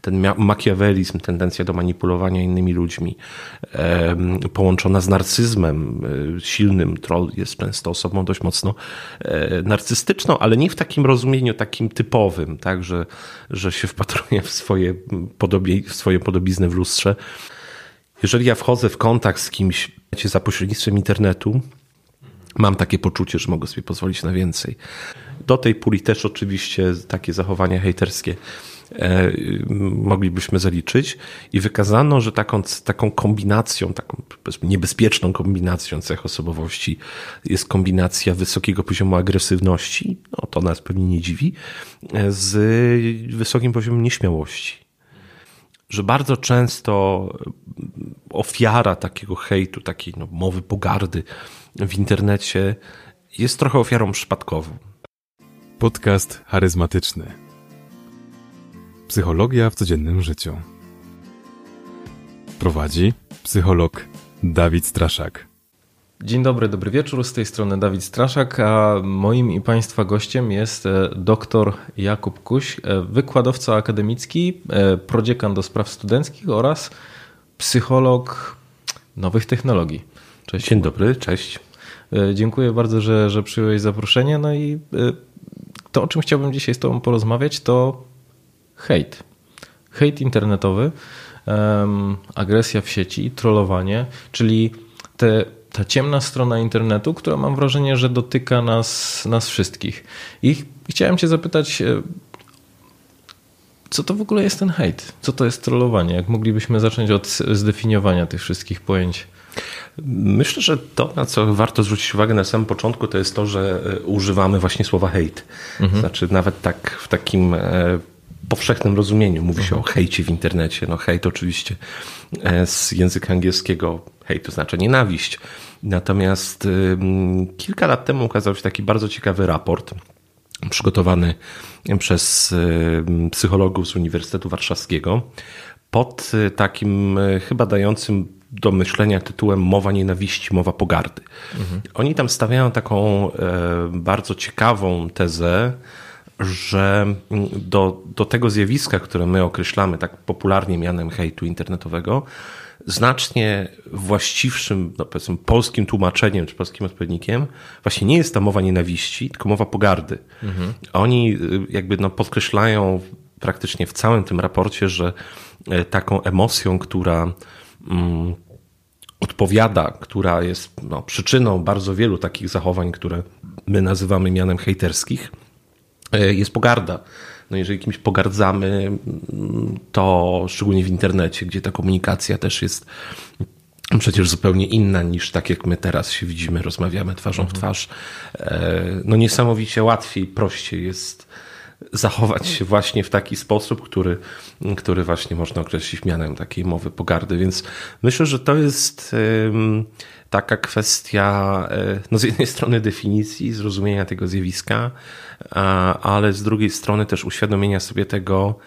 ten makiawelizm, tendencja do manipulowania innymi ludźmi, połączona z narcyzmem e, silnym. Troll jest często osobą dość mocno e, narcystyczną, ale nie w takim rozumieniu takim typowym, tak, że, że się wpatruje w swoje, podobie, w swoje podobizny w lustrze. Jeżeli ja wchodzę w kontakt z kimś za pośrednictwem internetu, mam takie poczucie, że mogę sobie pozwolić na więcej. Do tej puli też oczywiście takie zachowania hejterskie moglibyśmy zaliczyć i wykazano, że taką, taką kombinacją, taką niebezpieczną kombinacją cech osobowości jest kombinacja wysokiego poziomu agresywności, no to nas pewnie nie dziwi, e, z wysokim poziomem nieśmiałości. Że bardzo często ofiara takiego hejtu, takiej no, mowy pogardy w internecie jest trochę ofiarą przypadkową. Podcast charyzmatyczny. Psychologia w codziennym życiu. Prowadzi psycholog Dawid Straszak. Dzień dobry, dobry wieczór. Z tej strony Dawid Straszak, a moim i Państwa gościem jest e, dr Jakub Kuś, e, wykładowca akademicki, e, prodziekan do spraw studenckich oraz psycholog nowych technologii. Cześć. Dzień dobry, cześć. Dziękuję bardzo, że, że przyjąłeś zaproszenie. No i to, o czym chciałbym dzisiaj z Tobą porozmawiać, to hejt. Hejt internetowy, um, agresja w sieci, trollowanie, czyli te, ta ciemna strona internetu, która mam wrażenie, że dotyka nas, nas wszystkich. I chciałem Cię zapytać, e, co to w ogóle jest ten hejt? Co to jest trollowanie? Jak moglibyśmy zacząć od zdefiniowania tych wszystkich pojęć? Myślę, że to, na co warto zwrócić uwagę na samym początku, to jest to, że e, używamy właśnie słowa hate. Mhm. Znaczy nawet tak w takim e, powszechnym rozumieniu mówi się mhm. o hejcie w internecie. No hejt oczywiście e, z języka angielskiego hejt to znaczy nienawiść. Natomiast kilka lat temu ukazał się taki bardzo ciekawy raport przygotowany przez psychologów z Uniwersytetu Warszawskiego pod takim chyba dającym do myślenia tytułem Mowa nienawiści, mowa pogardy. Mhm. Oni tam stawiają taką e, bardzo ciekawą tezę, że do, do tego zjawiska, które my określamy tak popularnie mianem hejtu internetowego, znacznie właściwszym, no powiedzmy, polskim tłumaczeniem czy polskim odpowiednikiem właśnie nie jest ta mowa nienawiści, tylko mowa pogardy. Mhm. Oni y, jakby no podkreślają praktycznie w całym tym raporcie, że e, taką emocją, która mm, odpowiada, która jest no, przyczyną bardzo wielu takich zachowań, które my nazywamy mianem hejterskich, jest pogarda. No jeżeli kimś pogardzamy, to szczególnie w internecie, gdzie ta komunikacja też jest przecież zupełnie inna niż tak jak my teraz się widzimy, rozmawiamy twarzą w mhm. twarz. E, no niesamowicie łatwiej, prościej jest zachować się właśnie w taki sposób, który, który właśnie można określić mianem takiej mowy pogardy. Więc myślę, że to jest taka kwestia e, no z jednej strony definicji, zrozumienia tego zjawiska, ale z drugiej strony też uświadomienia sobie tego,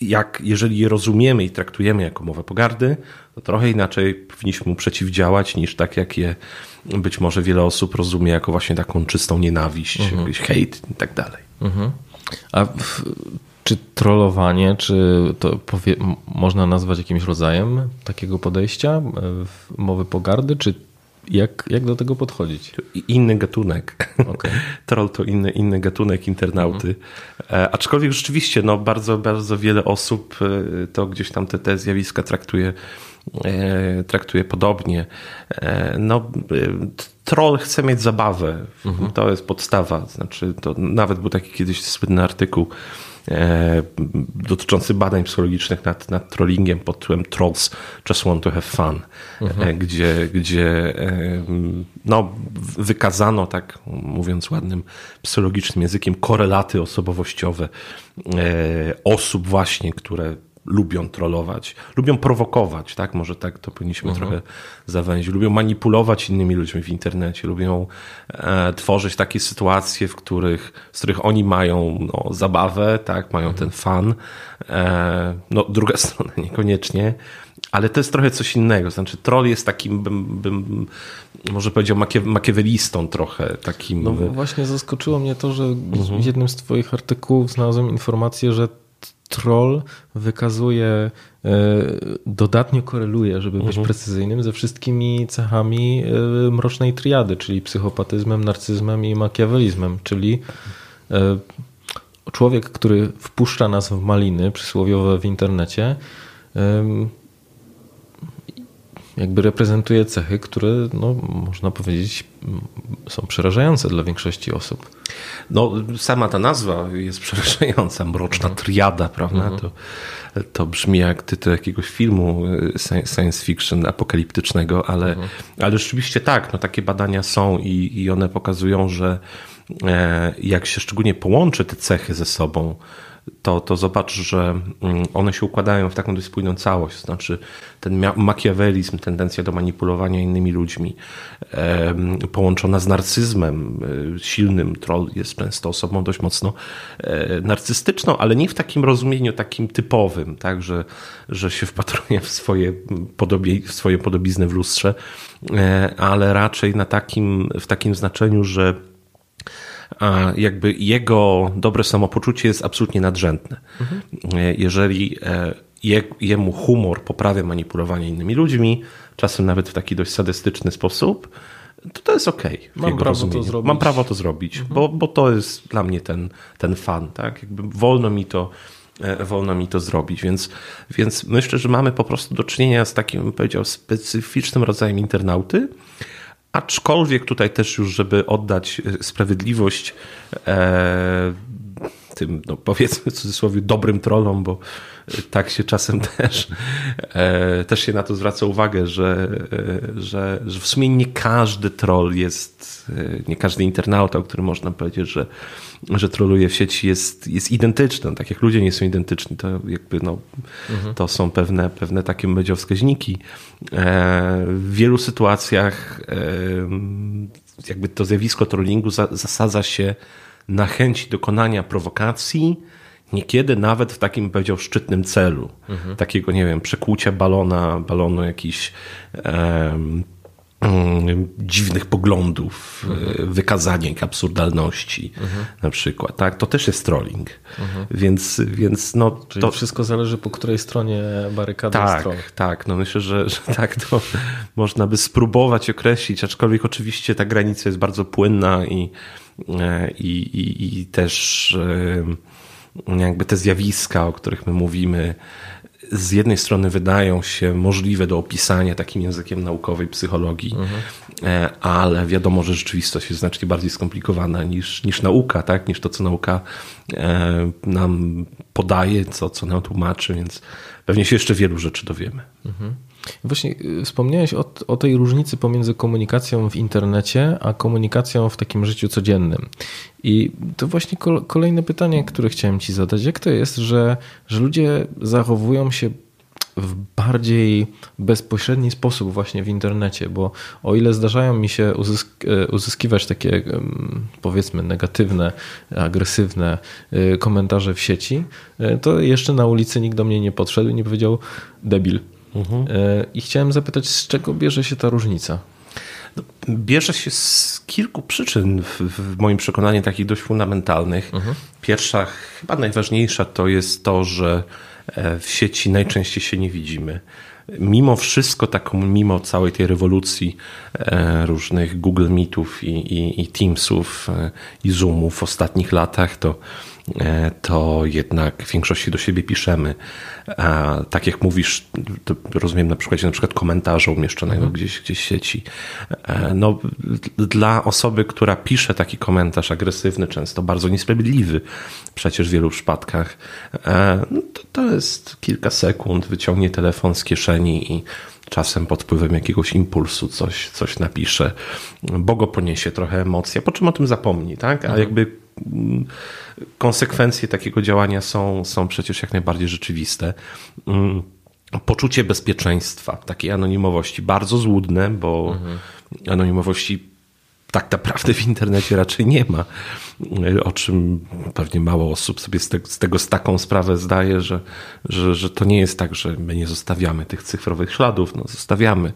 jak jeżeli je rozumiemy i traktujemy jako mowę pogardy, to trochę inaczej powinniśmy mu przeciwdziałać niż tak jak je być może wiele osób rozumie jako właśnie taką czystą nienawiść, mhm. jakiś hejt i tak dalej. Mhm. A w, czy trollowanie, czy to powie, można nazwać jakimś rodzajem takiego podejścia, e, mowy pogardy, czy jak, jak do tego podchodzić? Inny gatunek. Okay. Troll to inny, inny gatunek internauty. Mhm. Aczkolwiek rzeczywiście no, bardzo, bardzo wiele osób e, to gdzieś tam te, te zjawiska traktuje, traktuje podobnie. No, troll chce mieć zabawę. Mhm. To jest podstawa. Znaczy, to nawet był taki kiedyś słynny artykuł dotyczący badań psychologicznych nad, nad trollingiem pod tytułem Trolls Just Want to Have Fun, mhm. e, gdzie, gdzie e, no, wykazano, tak mówiąc ładnym psychologicznym językiem, korelaty osobowościowe e, osób właśnie, które lubią trollować, lubią prowokować, tak? Może tak to powinniśmy mhm. trochę zawęzić. Lubią manipulować innymi ludźmi w internecie, lubią e, tworzyć takie sytuacje, w których, z których oni mają no, zabawę, tak? Mają mhm. ten fan. E, no, druga strona niekoniecznie. Ale to jest trochę coś innego. Znaczy, troll jest takim, bym, bym może powiedział, makie, makiewelistą trochę. Takim... No właśnie zaskoczyło mnie to, że mhm. w jednym z Twoich artykułów znalazłem informację, że troll wykazuje, e, dodatnio koreluje, żeby być precyzyjnym, ze wszystkimi cechami e, mrocznej triady, czyli psychopatyzmem, narcyzmem i makiawelizmem, czyli e, człowiek, który wpuszcza nas w maliny przysłowiowe w internecie, jakby reprezentuje cechy, które no, można powiedzieć są przerażające dla większości osób. No, sama ta nazwa jest przerażająca, mroczna triada, prawda? To, to brzmi jak tytuł jakiegoś filmu sci- science fiction apokaliptycznego, ale, ale rzeczywiście tak, no, takie badania są i, i one pokazują, że e, jak się szczególnie połączy te cechy ze sobą, to, to zobacz, że mm, one się układają w taką dość spójną całość. Znaczy ten makiawelizm, tendencja do manipulowania innymi ludźmi, połączona z narcyzmem e, silnym. Troll jest często osobą dość mocno e, narcystyczną, ale nie w takim rozumieniu takim typowym, tak, że, że się wpatruje w swoje, podobie, w swoje podobizny w lustrze, e, ale raczej na takim, w takim znaczeniu, że a jakby jego dobre samopoczucie jest absolutnie nadrzędne. E, Jeżeli e, je, jemu humor poprawia manipulowanie innymi ludźmi, czasem nawet w taki dość sadystyczny sposób, to to jest okej. Mam prawo to zrobić. Mam prawo to zrobić, bo, bo to jest dla mnie ten, ten fan. Tak? Jakby wolno mi to e, wolno mi to zrobić, więc, więc myślę, że mamy po prostu do czynienia z takim, bym powiedział, specyficznym rodzajem internauty, Aczkolwiek tutaj też już, żeby oddać e, sprawiedliwość e, tym, no powiedzmy w cudzysłowie, dobrym trollom, bo tak się czasem też, e, też się na to zwraca uwagę, że, e, że, że w sumie nie każdy troll jest, e, nie każdy internauta, o którym można powiedzieć, że, że troluje w sieci jest, jest identyczny. Tak jak ludzie nie są identyczni, to jakby no, to są pewne, pewne takie wskaźniki. E, w wielu sytuacjach jakby to zjawisko trollingu za, zasadza się na chęci dokonania prowokacji, niekiedy nawet w takim, powiedział, szczytnym celu. Takiego, nie wiem, przekłucia balona, balonu jakichś em, mm, dziwnych poglądów, e, wykazania ich absurdalności na przykład. Tak? To też jest trolling. Więc, więc no, Czyli to, wszystko zależy po której stronie barykady tak, tak. No myślę, że, że tak to można by spróbować określić, aczkolwiek oczywiście ta granica jest bardzo płynna i, i, i, i też e, jakby te zjawiska, o których my mówimy, z jednej strony wydają się możliwe do opisania takim językiem naukowej psychologii, e, ale wiadomo, że rzeczywistość jest znacznie bardziej skomplikowana niż, niż nauka, tak? niż to, co nauka e, nam podaje, co, co nam tłumaczy, więc pewnie się jeszcze wielu rzeczy dowiemy. Właśnie y, wspomniałeś o, o tej różnicy pomiędzy komunikacją w internecie, a komunikacją w takim życiu codziennym. I to właśnie kol- kolejne pytanie, które chciałem Ci zadać. Jak to jest, że, że ludzie zachowują się w bardziej bezpośredni sposób właśnie w internecie, bo o ile zdarzają mi się uzysk- e, uzyskiwać takie powiedzmy negatywne, agresywne e, komentarze w sieci, to jeszcze na ulicy nikt do mnie nie podszedł i nie powiedział debil. E, I chciałem zapytać, z czego bierze się ta różnica? Bierze się z kilku przyczyn, w, w moim przekonaniu, takich dość fundamentalnych. Pierwsza, chyba najważniejsza, to jest to, że e, w sieci najczęściej się nie widzimy. Mimo wszystko, taką, mimo całej tej rewolucji e, różnych Google Meetów i, i, i Teamsów i Zoomów w ostatnich latach, to to jednak w większości do siebie piszemy. A tak jak mówisz, rozumiem na przykładzie na przykład komentarza umieszczonego gdzieś, gdzieś w sieci. E, No, dla osoby, która pisze taki komentarz agresywny, często bardzo niesprawiedliwy, przecież w wielu przypadkach, e, no to, to jest kilka sekund, wyciągnie telefon z kieszeni i czasem pod wpływem jakiegoś impulsu coś, coś napisze, bo go poniesie trochę emocja, po czym o tym zapomni, tak? A jakby mm, konsekwencje takiego działania są, są przecież jak najbardziej rzeczywiste. Mm, Poczucie bezpieczeństwa, takiej anonimowości, bardzo złudne, bo anonimowości tak naprawdę w internecie raczej nie ma, o czym pewnie mało osób sobie z, z tego z taką sprawę zdaje, że, że, że to nie jest tak, że my nie zostawiamy tych cyfrowych śladów, no zostawiamy.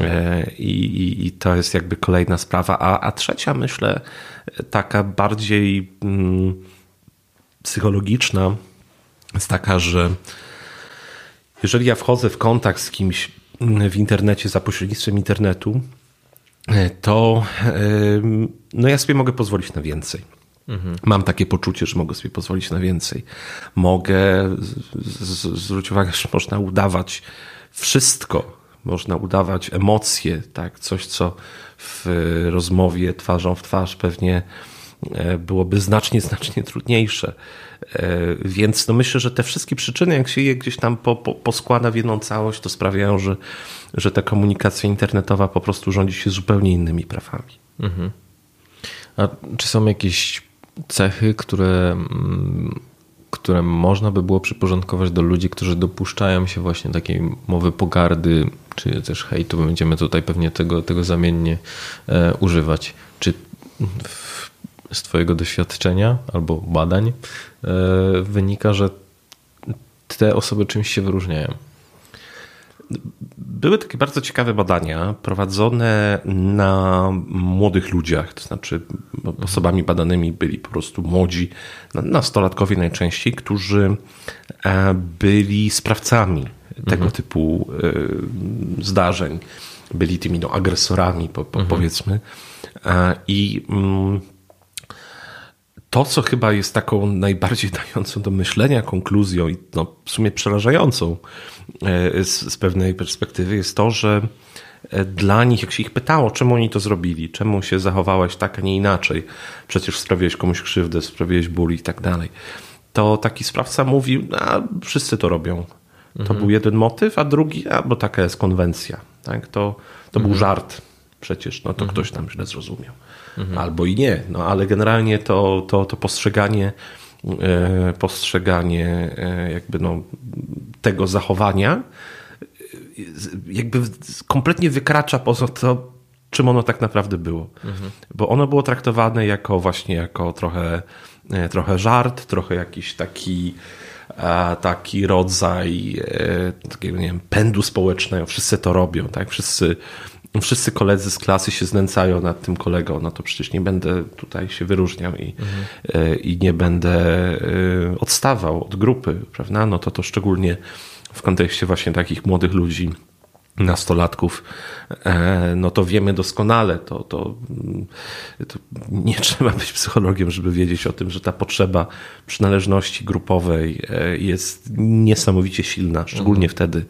E, I, i, i to jest jakby kolejna sprawa, a, a trzecia myślę taka bardziej mm, psychologiczna, jest taka, że jeżeli ja wchodzę w kontakt z kimś w internecie za pośrednictwem internetu, to no ja sobie mogę pozwolić na więcej. Mhm. Mam takie poczucie, że mogę sobie pozwolić na więcej. Mogę, zwróć uwagę, że można udawać wszystko. Można udawać emocje, tak? coś, co w rozmowie twarzą w twarz pewnie e, byłoby znacznie, znacznie trudniejsze. E, więc no myślę, że te wszystkie przyczyny, jak się je gdzieś tam po, po, poskłada w jedną całość, to sprawiają, że, że ta komunikacja internetowa po prostu rządzi się zupełnie innymi prawami. Mhm. A czy są jakieś cechy, które, mm, które można by było przyporządkować do ludzi, którzy dopuszczają się właśnie takiej mowy pogardy, czy też hejtu, będziemy tutaj pewnie tego, tego zamiennie e, używać. Czy w, z Twojego doświadczenia albo badań e, wynika, że te osoby czymś się wyróżniają? Były takie bardzo ciekawe badania prowadzone na młodych ludziach, to znaczy osobami badanymi byli po prostu młodzi, nastolatkowie najczęściej, którzy e, byli sprawcami tego mhm. typu e, zdarzeń, byli tymi no, agresorami, po, po, mhm. powiedzmy. I mm, to, co chyba jest taką najbardziej dającą do myślenia konkluzją i no, w sumie przerażającą e, z, z pewnej perspektywy, jest to, że e, dla nich, jak się ich pytało, czemu oni to zrobili, czemu się zachowałeś tak, a nie inaczej, przecież sprawiłeś komuś krzywdę, sprawiłeś ból i tak dalej, to taki sprawca mówił, a wszyscy to robią. To mhm. był jeden motyw, a drugi, a bo taka jest konwencja. Tak? To, to mhm. był żart przecież, no to mhm. ktoś tam źle zrozumiał mhm. albo i nie. No ale generalnie to, to, to postrzeganie, e, postrzeganie e, jakby no, tego zachowania e, jakby kompletnie wykracza poza to, czym ono tak naprawdę było. Mhm. Bo ono było traktowane jako właśnie jako trochę, trochę żart, trochę jakiś taki taki rodzaj takiego, nie wiem, pędu społecznego. Wszyscy to robią, tak? Wszyscy wszyscy koledzy z klasy się znęcają nad tym kolegą, no to przecież nie będę tutaj się wyróżniał i, mhm. i nie będę e, odstawał od grupy, prawda? No to to szczególnie w kontekście właśnie takich młodych ludzi, nastolatków, e, no to wiemy doskonale, to, to, to, nie trzeba być psychologiem, żeby wiedzieć o tym, że ta potrzeba przynależności grupowej jest niesamowicie silna, szczególnie mhm. wtedy,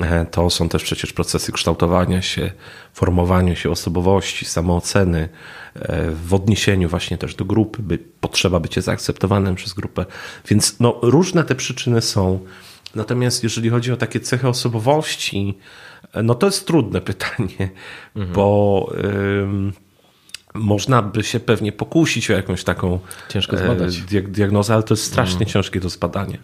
E, to są też przecież procesy kształtowania się, formowania się osobowości, samooceny, e, w odniesieniu właśnie też do grupy, by, potrzeba bycia zaakceptowanym przez grupę. Więc no, różne te przyczyny są. Natomiast jeżeli chodzi o takie cechy osobowości, e, no to jest trudne pytanie, mhm. bo ym, można by się pewnie pokusić o jakąś taką Ciężko zbadać. diagnozę, ale to jest strasznie mhm. ciężkie do zbadania.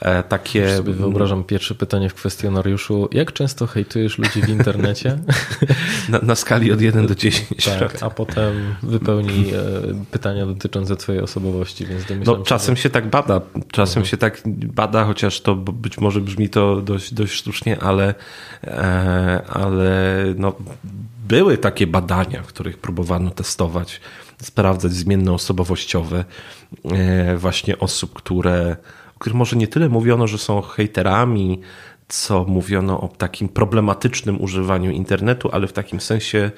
E, takie... Już sobie wyobrażam pierwsze pytanie w kwestionariuszu. Jak często hejtujesz ludzi w internecie? na, na, skali od 1 do 10. Tak, a potem wypełni e, pytania dotyczące twojej osobowości, więc No, czasem się, że... się tak bada, czasem mhm. się tak bada, chociaż to być może brzmi to dość, dość sztucznie, ale, e, ale no, były takie badania, w których próbowano testować, sprawdzać zmienne osobowościowe właśnie osób, które których może nie tyle mówiono, że są hejterami, co mówiono o takim problematycznym używaniu internetu, ale w takim sensie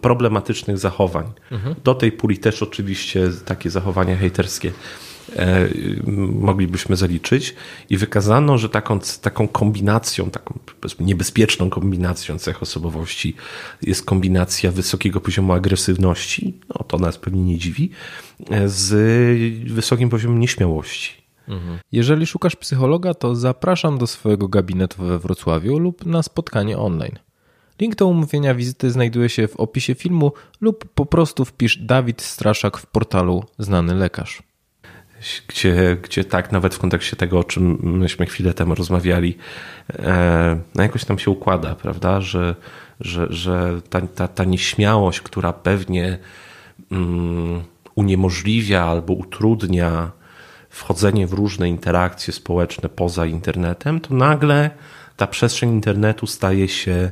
problematycznych zachowań. Mhm. Do tej puli też oczywiście takie zachowania hejterskie e, moglibyśmy zaliczyć i wykazano, że taką, taką kombinacją, taką niebezpieczną kombinacją cech osobowości jest kombinacja wysokiego poziomu agresywności, no to nas pewnie nie dziwi, e, z wysokim poziomem nieśmiałości. Jeżeli szukasz psychologa, to zapraszam do swojego gabinetu we Wrocławiu lub na spotkanie online. Link do umówienia wizyty znajduje się w opisie filmu lub po prostu wpisz Dawid Straszak w portalu Znany Lekarz. Gdzie, gdzie tak, nawet w kontekście tego, o czym myśmy chwilę temu rozmawiali, e, no jakoś tam się układa, prawda, że, że, że ta, ta, ta nieśmiałość, która pewnie mm, uniemożliwia albo utrudnia wchodzenie w różne interakcje społeczne poza internetem, to nagle ta przestrzeń internetu staje się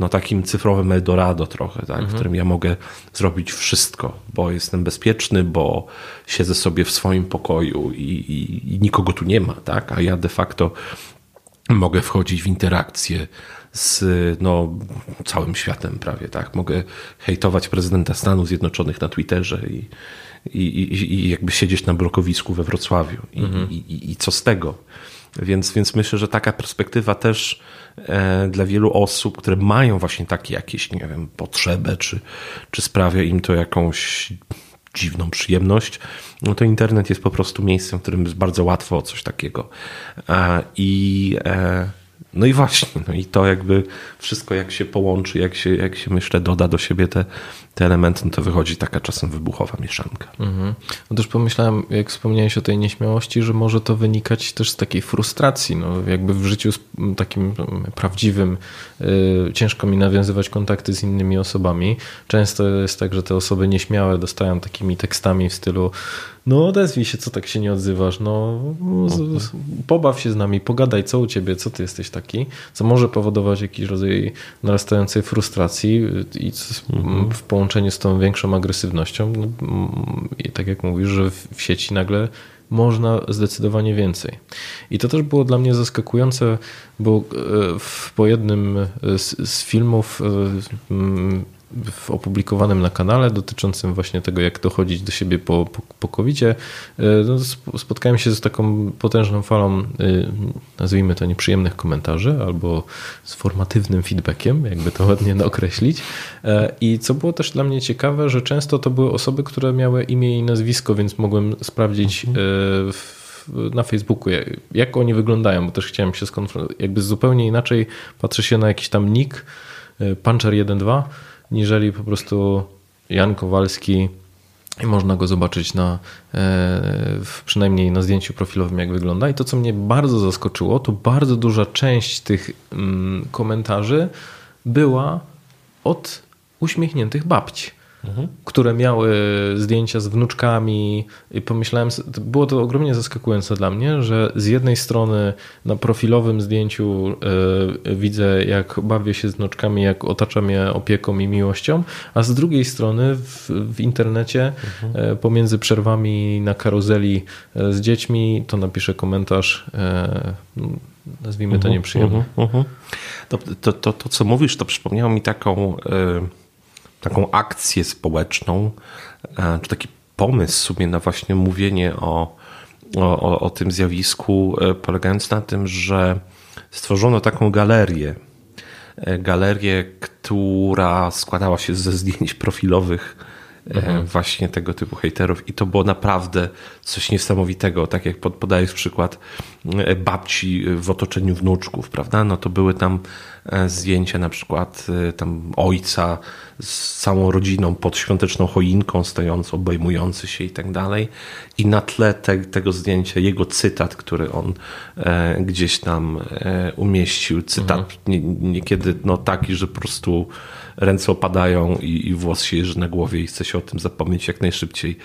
no, takim cyfrowym Eldorado trochę, tak, w którym ja mogę zrobić wszystko, bo jestem bezpieczny, bo siedzę sobie w swoim pokoju i, i, i nikogo tu nie ma, tak, a ja de facto mogę wchodzić w interakcję z no, całym światem prawie, tak? Mogę hejtować prezydenta Stanów Zjednoczonych na Twitterze i, i, i, i jakby siedzieć na blokowisku we Wrocławiu. I, mhm. i, i co z tego? Więc, więc myślę, że taka perspektywa też e, dla wielu osób, które mają właśnie takie jakieś, nie wiem, potrzebę, czy, czy sprawia im to jakąś dziwną przyjemność, no to internet jest po prostu miejscem, w którym jest bardzo łatwo o coś takiego. E, I e, no i właśnie, no i to jakby wszystko jak się połączy, jak się, jak się myślę doda do siebie te, te elementy, no to wychodzi taka czasem wybuchowa mieszanka. Mhm. No pomyślałem, jak wspomniałeś o tej nieśmiałości, że może to wynikać też z takiej frustracji, no jakby w życiu takim prawdziwym yy, ciężko mi nawiązywać kontakty z innymi osobami. Często jest tak, że te osoby nieśmiałe dostają takimi tekstami w stylu no odezwij się, co tak się nie odzywasz, no pobaw się z nami, pogadaj, co u ciebie, co ty jesteś taki, co może powodować jakiś rodzaj narastającej frustracji i mhm. w połączeniu z tą większą agresywnością no, i tak jak mówisz, że w sieci nagle można zdecydowanie więcej. I to też było dla mnie zaskakujące, bo e, po jednym z, z filmów e, w opublikowanym na kanale dotyczącym właśnie tego, jak dochodzić do siebie po, po, po covid e, no, spotkałem się z taką potężną falą, e, nazwijmy to nieprzyjemnych komentarzy, albo z formatywnym feedbackiem, jakby to ładnie określić. E, I co było też dla mnie ciekawe, że często to były osoby, które miały imię i nazwisko, więc mogłem sprawdzić mhm. na Facebooku, jak oni wyglądają, bo też chciałem się skonfrontować. Jakby zupełnie inaczej patrzy się na jakiś tam nick, Puncher12, niżeli po prostu Jan Kowalski i można go zobaczyć na, e, przynajmniej na zdjęciu profilowym, jak wygląda. I to, co mnie bardzo zaskoczyło, to bardzo duża część tych mm, komentarzy była od uśmiechniętych babci mhm. które miały zdjęcia z wnuczkami i pomyślałem, było to ogromnie zaskakujące dla mnie, że z jednej strony na profilowym zdjęciu y, widzę, jak bawię się z wnuczkami, jak otacza mnie opieką i miłością, a z drugiej strony w, w internecie mhm. y, pomiędzy przerwami na karuzeli y, z dziećmi to napiszę komentarz nazwijmy to mhm, nieprzyjemnie. Mhm, to, to, to, to, co mówisz, to przypomniało mi taką taką akcję społeczną, e, czy taki pomysł sobie na właśnie mówienie o, o, o tym zjawisku, e, polegając na tym, że stworzono taką galerię. E, galerię, która składała się ze zdjęć profilowych mhm. właśnie tego typu hejterów i to było naprawdę coś niesamowitego, tak jak podajesz przykład babci w otoczeniu wnuczków, prawda? No to były tam zdjęcia na przykład tam ojca z całą rodziną pod świąteczną choinką stojąc, obejmujący się i tak dalej. I na tle te, tego zdjęcia jego cytat, który on e, gdzieś tam e, umieścił. Cytat mhm. nie, niekiedy no, taki, że po prostu ręce opadają i, i włos się jeży na głowie i chce się o tym zapomnieć jak najszybciej.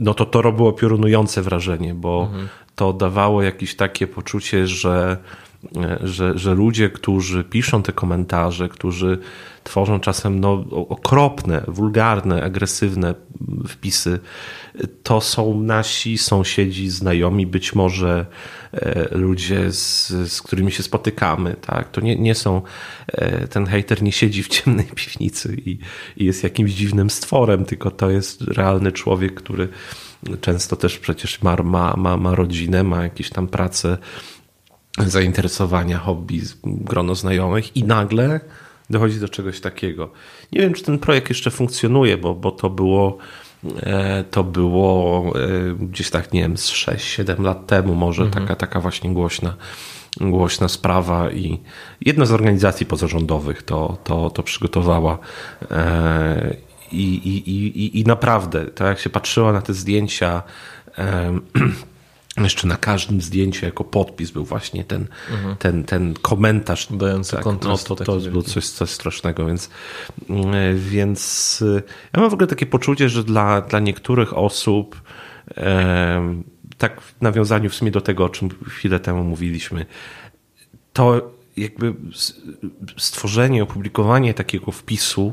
No to to robiło piorunujące wrażenie, bo mhm. to dawało jakieś takie poczucie, że że, że ludzie, którzy piszą te komentarze, którzy tworzą czasem no, okropne, wulgarne, agresywne wpisy, to są nasi sąsiedzi, znajomi, być może e, ludzie, z, z którymi się spotykamy. Tak? To nie, nie są, e, ten hater nie siedzi w ciemnej piwnicy i, i jest jakimś dziwnym stworem, tylko to jest realny człowiek, który często też przecież ma, ma, ma, ma rodzinę, ma jakieś tam pracę, zainteresowania, hobby, grono znajomych i nagle dochodzi do czegoś takiego. Nie wiem, czy ten projekt jeszcze funkcjonuje, bo, bo to było e, to było e, gdzieś tak, nie wiem, 6-7 lat temu może mhm. taka, taka właśnie głośna, głośna sprawa i jedna z organizacji pozarządowych to, to, to przygotowała e, i, i, i, i naprawdę, to jak się patrzyła na te zdjęcia jeszcze na każdym zdjęciu jako podpis był właśnie ten, mhm. ten, ten komentarz. Dający tak, kontrast. No, to, to było coś, coś strasznego, więc, mm, więc y, ja mam w ogóle takie poczucie, że dla, dla niektórych osób tak w nawiązaniu w sumie do tego, o czym chwilę temu mówiliśmy, to jakby stworzenie, opublikowanie takiego wpisu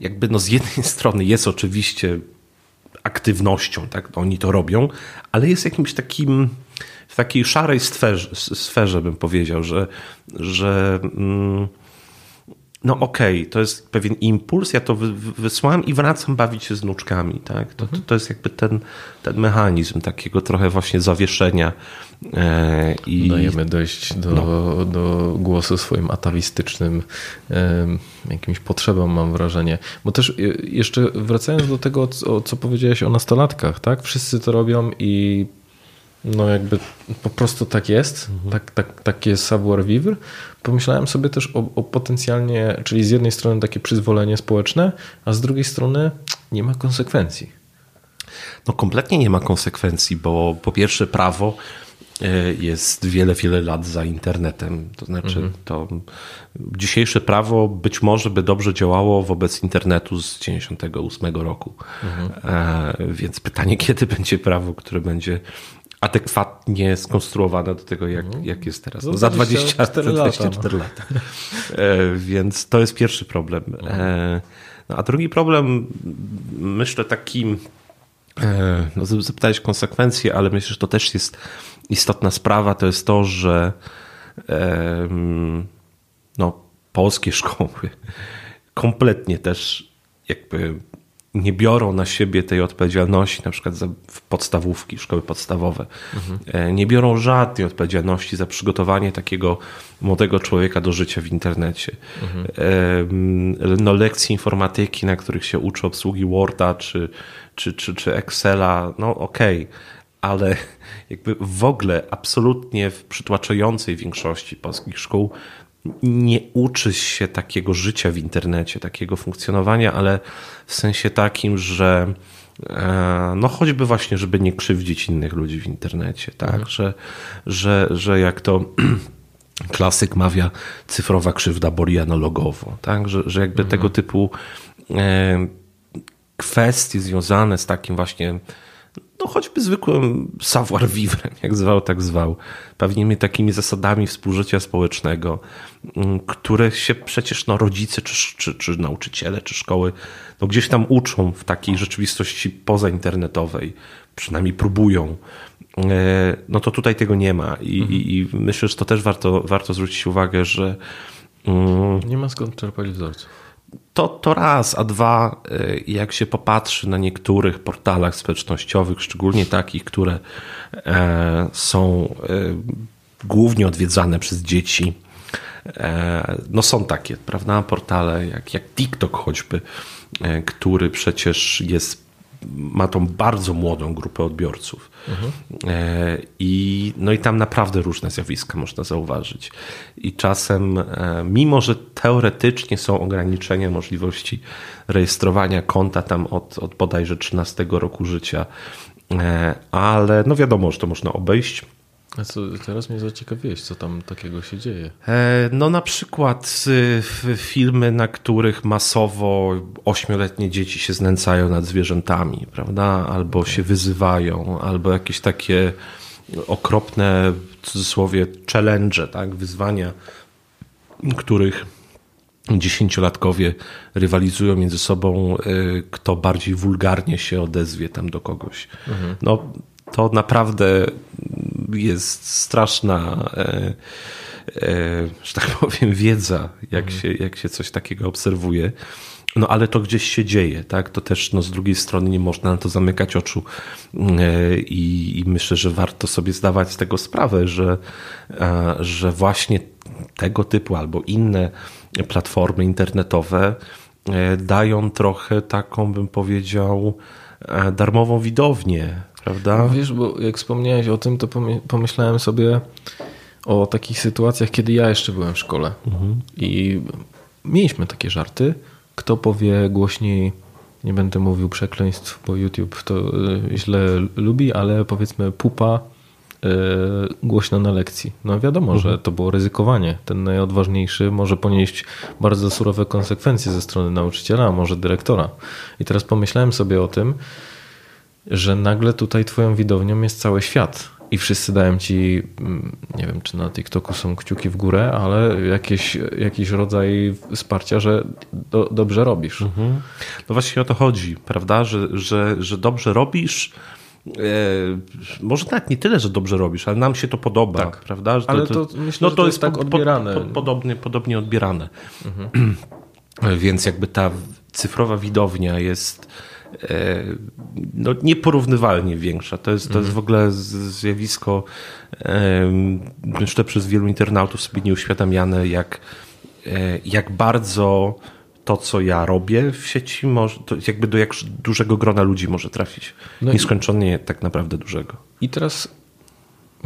jakby no z jednej strony jest oczywiście aktywnością, tak, oni to robią, ale jest jakimś takim w takiej szarej sferze, sferze bym powiedział, że, że mm, no okej, okay, to jest pewien impuls, ja to wysłałem i wracam bawić się z wnuczkami. Tak? To, to, to jest jakby ten, ten mechanizm takiego trochę właśnie zawieszenia. E, i... Dajemy dojść do, no. do głosu swoim atawistycznym e, jakimś potrzebom, mam wrażenie. Bo też jeszcze wracając do tego, co, co powiedziałeś o nastolatkach, tak? Wszyscy to robią i no jakby po prostu tak jest, mhm. tak, tak, takie savoir vivre. Pomyślałem sobie też o, o, potencjalnie, czyli z jednej strony takie przyzwolenie społeczne, a z drugiej strony nie ma konsekwencji. No kompletnie nie ma konsekwencji, bo po pierwsze prawo e, jest wiele, wiele lat za internetem. To znaczy, mhm. to dzisiejsze prawo być może by dobrze działało wobec internetu z 98 roku. Mhm. E, więc pytanie, kiedy będzie prawo, które będzie adekwatnie skonstruowana do tego, jak, mhm. jak jest teraz. No, za 24 lata. 24 lata. E, więc to jest pierwszy problem. E, no, a drugi problem, myślę, taki, e, no, zapytałeś konsekwencje, ale myślę, że to też jest istotna sprawa, to jest to, że no, polskie szkoły kompletnie też jakby nie biorą na siebie tej odpowiedzialności, na przykład za podstawówki, szkoły podstawowe, mhm. nie biorą żadnej odpowiedzialności za przygotowanie takiego młodego człowieka do życia w internecie. Mhm. No, lekcje informatyki, na których się uczy obsługi Worda czy, czy, czy, czy Excela, no okej, okay ale jakby w ogóle absolutnie w przytłaczającej większości polskich szkół nie uczy się takiego życia w internecie, takiego funkcjonowania, ale w sensie takim, że e, no choćby właśnie, żeby nie krzywdzić innych ludzi w internecie, tak, mhm. że, że, że jak to klasyk mawia, cyfrowa krzywda boli analogowo, tak, że, że jakby mhm. tego typu e, kwestie związane z takim właśnie no choćby zwykłym savoir vivre, jak zwał, tak zwał. Pewnymi takimi zasadami współżycia społecznego, mm, które się przecież no, rodzice, czy, czy, czy nauczyciele, czy szkoły no, gdzieś tam uczą w takiej rzeczywistości pozainternetowej, przynajmniej próbują. E, no to tutaj tego nie ma i, mhm. i, i myślę, że to też warto, warto zwrócić uwagę, że mm, nie ma skąd czerpać wzorców to, to raz, a dwa, y, jak się popatrzy na niektórych portalach społecznościowych, szczególnie takich, które e, są e, głównie odwiedzane przez dzieci, e, no są takie, prawda, portale jak, jak TikTok choćby, który przecież jest ma tą bardzo młodą grupę odbiorców. Mhm. I, no i tam naprawdę różne zjawiska można zauważyć. I czasem, e, mimo że teoretycznie są ograniczenia możliwości rejestrowania konta tam od, od bodajże 13 roku życia, e, ale no wiadomo, że to można obejść co, teraz mnie zaciekawiłeś, co tam takiego się dzieje? E, no na przykład y, filmy, na których masowo ośmioletnie dzieci się znęcają nad zwierzętami, prawda? Albo się wyzywają, albo jakieś takie okropne, w cudzysłowie, challenge, tak? Wyzwania, których dziesięciolatkowie rywalizują między sobą, y, kto bardziej wulgarnie się odezwie tam do kogoś. Mhm. No to naprawdę jest straszna, e, e, że tak powiem, wiedza, jak, mhm. się, jak się coś takiego obserwuje. No ale to gdzieś się dzieje, tak? To też no, z drugiej strony nie można na to zamykać oczu e, i, i myślę, że warto sobie zdawać z tego sprawę, że, że właśnie tego typu albo inne platformy internetowe dają trochę taką, bym powiedział, darmową widownię prawda? No wiesz, bo jak wspomniałeś o tym, to pomyślałem sobie o takich sytuacjach, kiedy ja jeszcze byłem w szkole mhm. i mieliśmy takie żarty. Kto powie głośniej, nie będę mówił przekleństw, bo YouTube to e, źle lubi, ale powiedzmy pupa e, głośno na lekcji. No wiadomo, mhm. że to było ryzykowanie. Ten najodważniejszy może ponieść bardzo surowe konsekwencje ze strony nauczyciela, a może dyrektora. I teraz pomyślałem sobie o tym, że nagle tutaj twoją widownią jest cały świat i wszyscy dają ci, mm, nie wiem czy na TikToku są kciuki w górę, ale jakieś, jakiś rodzaj wsparcia, że do, dobrze robisz. Mhm. No właśnie o to chodzi, prawda, że, że, że dobrze robisz. E, może nawet nie tyle, że dobrze robisz, ale nam się to podoba, tak. prawda? Że ale to, to myślę, no, to, to jest, tak odbierane. Po, po, podobnie, podobnie odbierane. Mhm. Więc jakby ta cyfrowa widownia jest no, nieporównywalnie większa. To jest, to jest w ogóle zjawisko myślę przez wielu internautów sobie nieuświadamiane, jak, e, jak bardzo to, co ja robię w sieci, może, jakby do jak dużego grona ludzi może trafić. No Nieskończenie i, tak naprawdę dużego. I teraz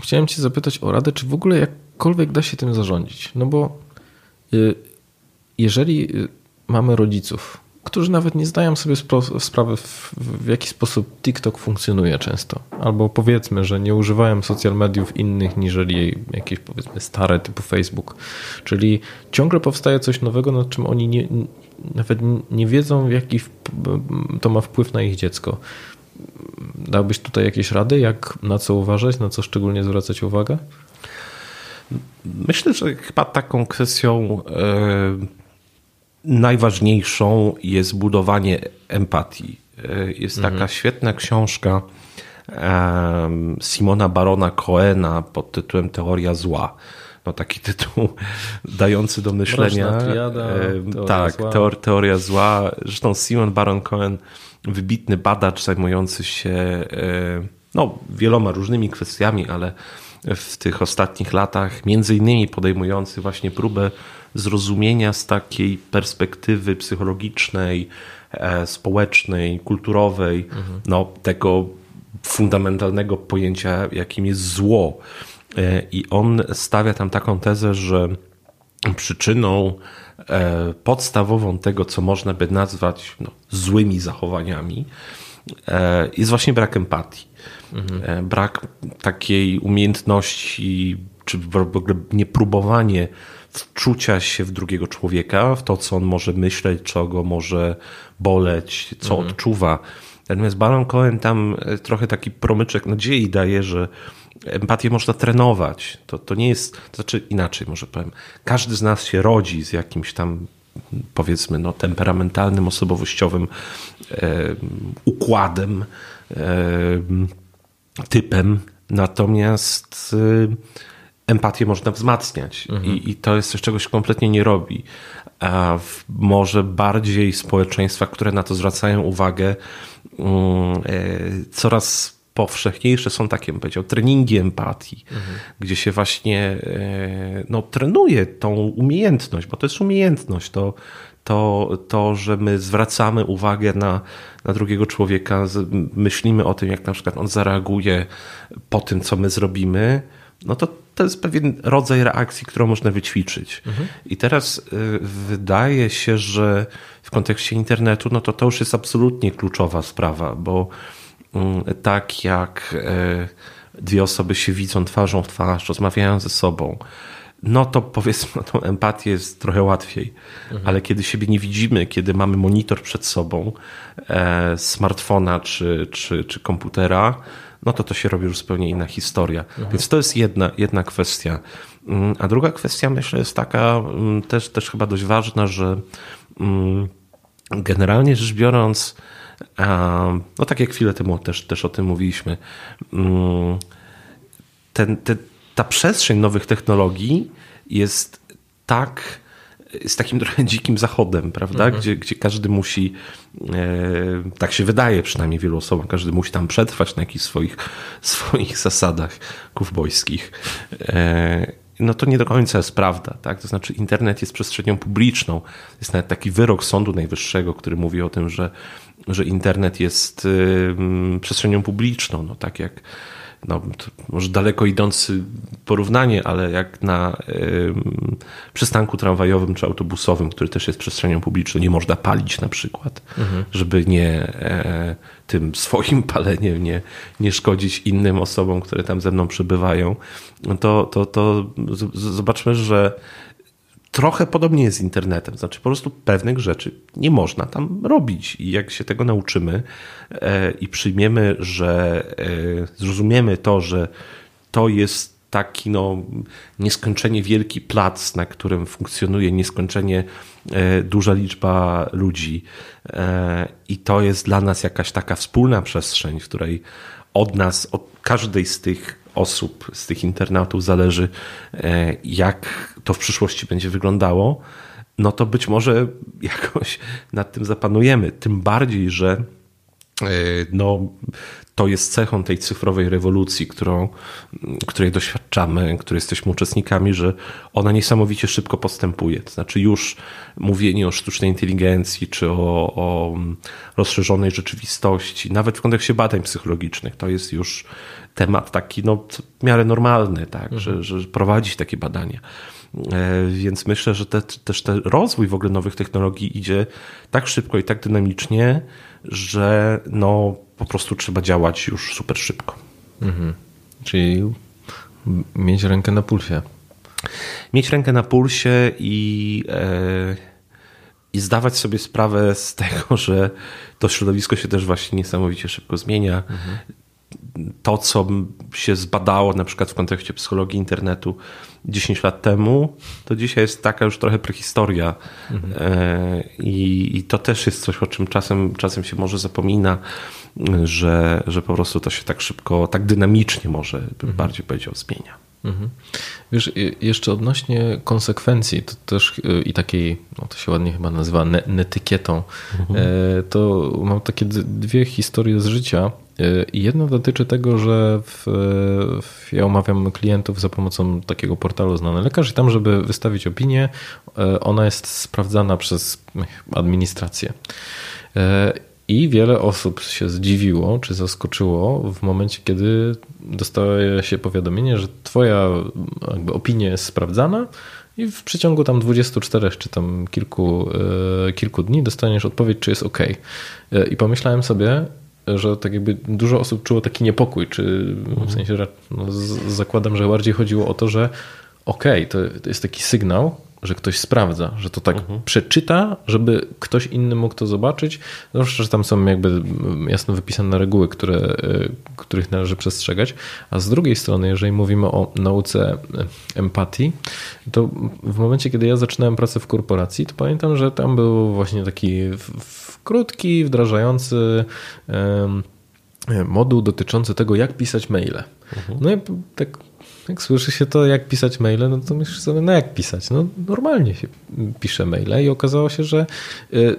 chciałem Cię zapytać o radę, czy w ogóle jakkolwiek da się tym zarządzić? No bo y, jeżeli y, mamy rodziców, którzy nawet nie zdają sobie sprawy, w, w jaki sposób TikTok funkcjonuje często. Albo powiedzmy, że nie używają social mediów innych niżeli jakieś powiedzmy stare typu Facebook. Czyli ciągle powstaje coś nowego, nad czym oni nie, nawet nie wiedzą, jaki to ma wpływ na ich dziecko. Dałbyś tutaj jakieś rady, jak na co uważać, na co szczególnie zwracać uwagę? Myślę, że chyba taką kwestią. Yy najważniejszą jest budowanie empatii. E, jest taka mhm. świetna książka Simona Barona Coena pod tytułem Teoria zła. No taki tytuł dający do myślenia. Triada, tak, zła. Teor, teoria zła. Zresztą Simon Baron Cohen, wybitny badacz zajmujący się e, no, wieloma różnymi kwestiami, ale w tych ostatnich latach, między innymi podejmujący właśnie próbę zrozumienia z takiej perspektywy psychologicznej, e, społecznej, kulturowej, mhm. no, tego fundamentalnego pojęcia, jakim jest zło. E, I on stawia tam taką tezę, że przyczyną e, podstawową tego, co można by nazwać no, złymi zachowaniami, jest właśnie brak empatii. Mhm. Brak takiej umiejętności, czy w ogóle niepróbowanie wczucia się w drugiego człowieka, w to, co on może myśleć, co go może boleć, co mhm. odczuwa. Natomiast Baron Cohen tam e, trochę taki promyczek nadziei daje, że empatię można trenować. To, to nie jest, to znaczy inaczej może powiem. Każdy z nas się rodzi z jakimś tam powiedzmy no, temperamentalnym, osobowościowym e, układem, e, typem. Natomiast e, empatię można wzmacniać mhm. I, i to jest coś, czego się kompletnie nie robi. A w, może bardziej społeczeństwa, które na to zwracają uwagę, um, coraz powszechniejsze są takie, bym powiedział, treningi empatii, mhm. gdzie się właśnie e, no, trenuje tą umiejętność, bo to jest umiejętność, to, to, to że my zwracamy uwagę na, na drugiego człowieka, myślimy o tym, jak na przykład on zareaguje po tym, co my zrobimy, no to to jest pewien rodzaj reakcji, którą można wyćwiczyć. Mhm. I teraz y, wydaje się, że w kontekście internetu, no to to już jest absolutnie kluczowa sprawa, bo mm, tak jak y, dwie osoby się widzą twarzą w twarz, rozmawiają ze sobą, no to powiedzmy, no, tą empatię jest trochę łatwiej. Mhm. Ale kiedy siebie nie widzimy, kiedy mamy monitor przed sobą, e, smartfona czy, czy, czy komputera, no to to się robi już zupełnie inna historia. Mhm. Więc to jest jedna, jedna kwestia. Mm, a druga kwestia, myślę, jest taka mm, też, też chyba dość ważna, że mm, generalnie rzecz biorąc, no tak jak chwilę temu też, też o tym mówiliśmy, ten, ten, ta przestrzeń nowych technologii jest tak z takim trochę dzikim zachodem, prawda? Mhm. Gdzie, gdzie każdy musi, e, tak się wydaje przynajmniej wielu osobom, każdy musi tam przetrwać na jakichś swoich, swoich zasadach kufbojskich. E, no to nie do końca jest prawda, tak? To znaczy internet jest przestrzenią publiczną. Jest nawet taki wyrok Sądu Najwyższego, który mówi o tym, że, że internet jest y, przestrzenią publiczną, no tak jak no, może daleko idący porównanie, ale jak na y, przystanku tramwajowym czy autobusowym, który też jest przestrzenią publiczną, nie można palić na przykład, mhm. żeby nie e, tym swoim paleniem nie, nie szkodzić innym osobom, które tam ze mną przebywają, no to, to, to zobaczmy, że trochę podobnie jest z internetem. Znaczy, po prostu pewnych rzeczy nie można tam robić. I jak się tego nauczymy e, i przyjmiemy, że e, zrozumiemy to, że to jest taki no, nieskończenie wielki plac, na którym funkcjonuje nieskończenie e, duża liczba ludzi. I to jest dla nas jakaś taka wspólna przestrzeń, w której od nas, od każdej z tych osób, z tych internautów zależy, e, jak to w przyszłości będzie wyglądało, no to być może jakoś nad tym zapanujemy. Tym bardziej, że no, to jest cechą tej cyfrowej rewolucji, którą, której doświadczamy, której jesteśmy uczestnikami, że ona niesamowicie szybko postępuje. To znaczy już mówienie o sztucznej inteligencji, czy o, o rozszerzonej rzeczywistości, nawet w kontekście badań psychologicznych, to jest już temat taki no, w miarę normalny, tak, mhm. że, że prowadzić takie badania. E, więc myślę, że te, też ten rozwój w ogóle nowych technologii idzie tak szybko i tak dynamicznie, że no, po prostu trzeba działać już super szybko. Mhm. Czyli mieć rękę na pulsie. Mieć rękę na pulsie i, e, i zdawać sobie sprawę z tego, że to środowisko się też właśnie niesamowicie szybko zmienia. Mhm. To, co się zbadało na przykład w kontekście psychologii internetu 10 lat temu, to dzisiaj jest taka już trochę prehistoria. Mhm. E, I, I to też jest coś, o czym czasem, czasem się może zapomina że, że po prostu to się tak szybko, tak dynamicznie może bym mhm. bardziej powiedział zmienia. Mhm. Wiesz, jeszcze odnośnie konsekwencji, to też y, i takiej, no to się ładnie chyba nazywa netykietą, mhm. E, to mam takie dwie historie z życia. E, jedna dotyczy tego, że w, w, ja omawiam klientów za pomocą takiego portalu Znany Lekarz i tam, żeby wystawić opinię, e, ona jest sprawdzana przez administrację. I wiele osób się zdziwiło czy zaskoczyło w momencie, kiedy dostaje się powiadomienie, że Twoja jakby opinia jest sprawdzana i w przeciągu tam 24 czy tam kilku, e, kilku dni dostaniesz odpowiedź, czy jest OK. E, I pomyślałem sobie, że tak jakby dużo osób czuło taki niepokój, czy w sensie, że no, zakładam, że bardziej chodziło o to, że OK, to, to jest taki sygnał, że ktoś sprawdza, że to tak mhm. przeczyta, żeby ktoś inny mógł to zobaczyć. Zwłaszcza, że tam są jakby jasno wypisane reguły, które, e, których należy przestrzegać. A z drugiej strony, jeżeli mówimy o nauce e, empatii, to w momencie, kiedy ja zaczynałem pracę w korporacji, to pamiętam, że tam był właśnie taki krótki, wdrażający moduł dotyczący tego, jak pisać maile. Mhm. No i tak jak słyszy się to, jak pisać maile, no to myślisz sobie, no jak pisać? No normalnie się pisze maile i okazało się, że y,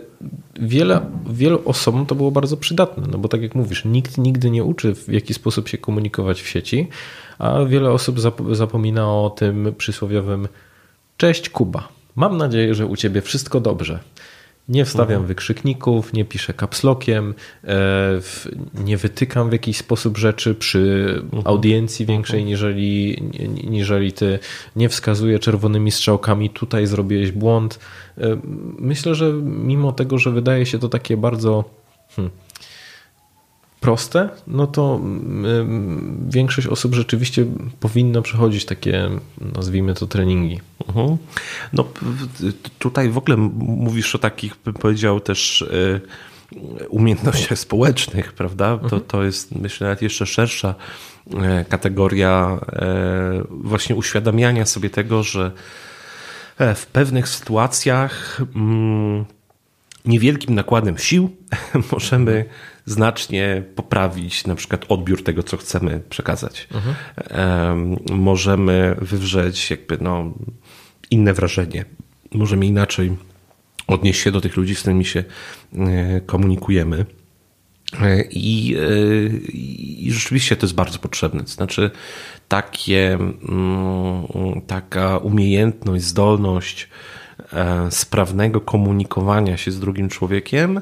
wiele, wielu osobom to było bardzo przydatne, no bo tak jak mówisz, nikt nigdy nie uczy w jaki sposób się komunikować w sieci, a wiele osób zapomina o tym przysłowiowym cześć Kuba, mam nadzieję, że u ciebie wszystko dobrze. Nie wstawiam mhm. wykrzykników, nie piszę kapslokiem, e, nie wytykam w jakiś sposób rzeczy przy mhm. audiencji większej mhm. niżeli, niżeli ty. Nie wskazuję czerwonymi strzałkami, tutaj zrobiłeś błąd. E, myślę, że mimo tego, że wydaje się to takie bardzo. Hmm, proste, no to mm, większość osób rzeczywiście powinno przechodzić takie, nazwijmy to, treningi. Mhm. No tutaj w ogóle mówisz o takich, bym powiedział, też e, umiejętnościach społecznych, prawda? To, mhm. to jest, myślę, nawet jeszcze szersza e, kategoria e, właśnie uświadamiania sobie tego, że w pewnych sytuacjach mm, niewielkim nakładem sił możemy znacznie poprawić na przykład odbiór tego, co chcemy przekazać. Mhm. Możemy wywrzeć jakby no, inne wrażenie. Możemy inaczej odnieść się do tych ludzi, z którymi się e, komunikujemy. E, I, e, I, rzeczywiście to jest bardzo potrzebne. To znaczy, takie, mm, taka umiejętność, zdolność sprawnego komunikowania się z drugim człowiekiem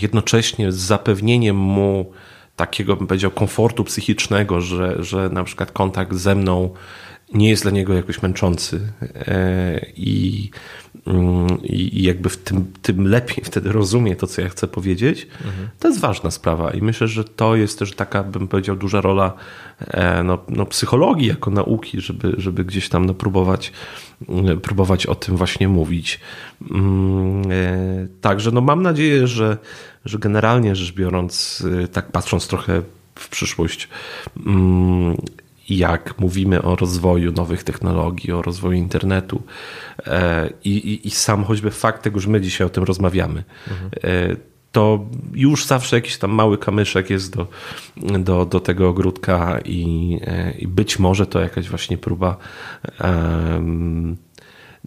jednocześnie z zapewnieniem mu takiego, bym powiedział, komfortu psychicznego, że, że na przykład kontakt ze mną nie jest dla niego jakoś męczący e, i, mm, i jakby w tym, tym lepiej wtedy rozumie to, co ja chcę powiedzieć, mhm. to jest ważna sprawa i myślę, że to jest też taka, bym powiedział, duża rola e, no, no psychologii jako nauki, żeby, żeby gdzieś tam no, próbować, próbować o tym właśnie mówić. Mm, e, także no, mam nadzieję, że, że generalnie rzecz biorąc, tak patrząc trochę w przyszłość, jak mówimy o rozwoju nowych technologii, o rozwoju internetu e, i, i, i sam choćby fakt tego, że my dzisiaj o tym rozmawiamy, mhm. To już zawsze jakiś tam mały kamyszek jest do, do, do tego ogródka i, i być może to jakaś właśnie próba um,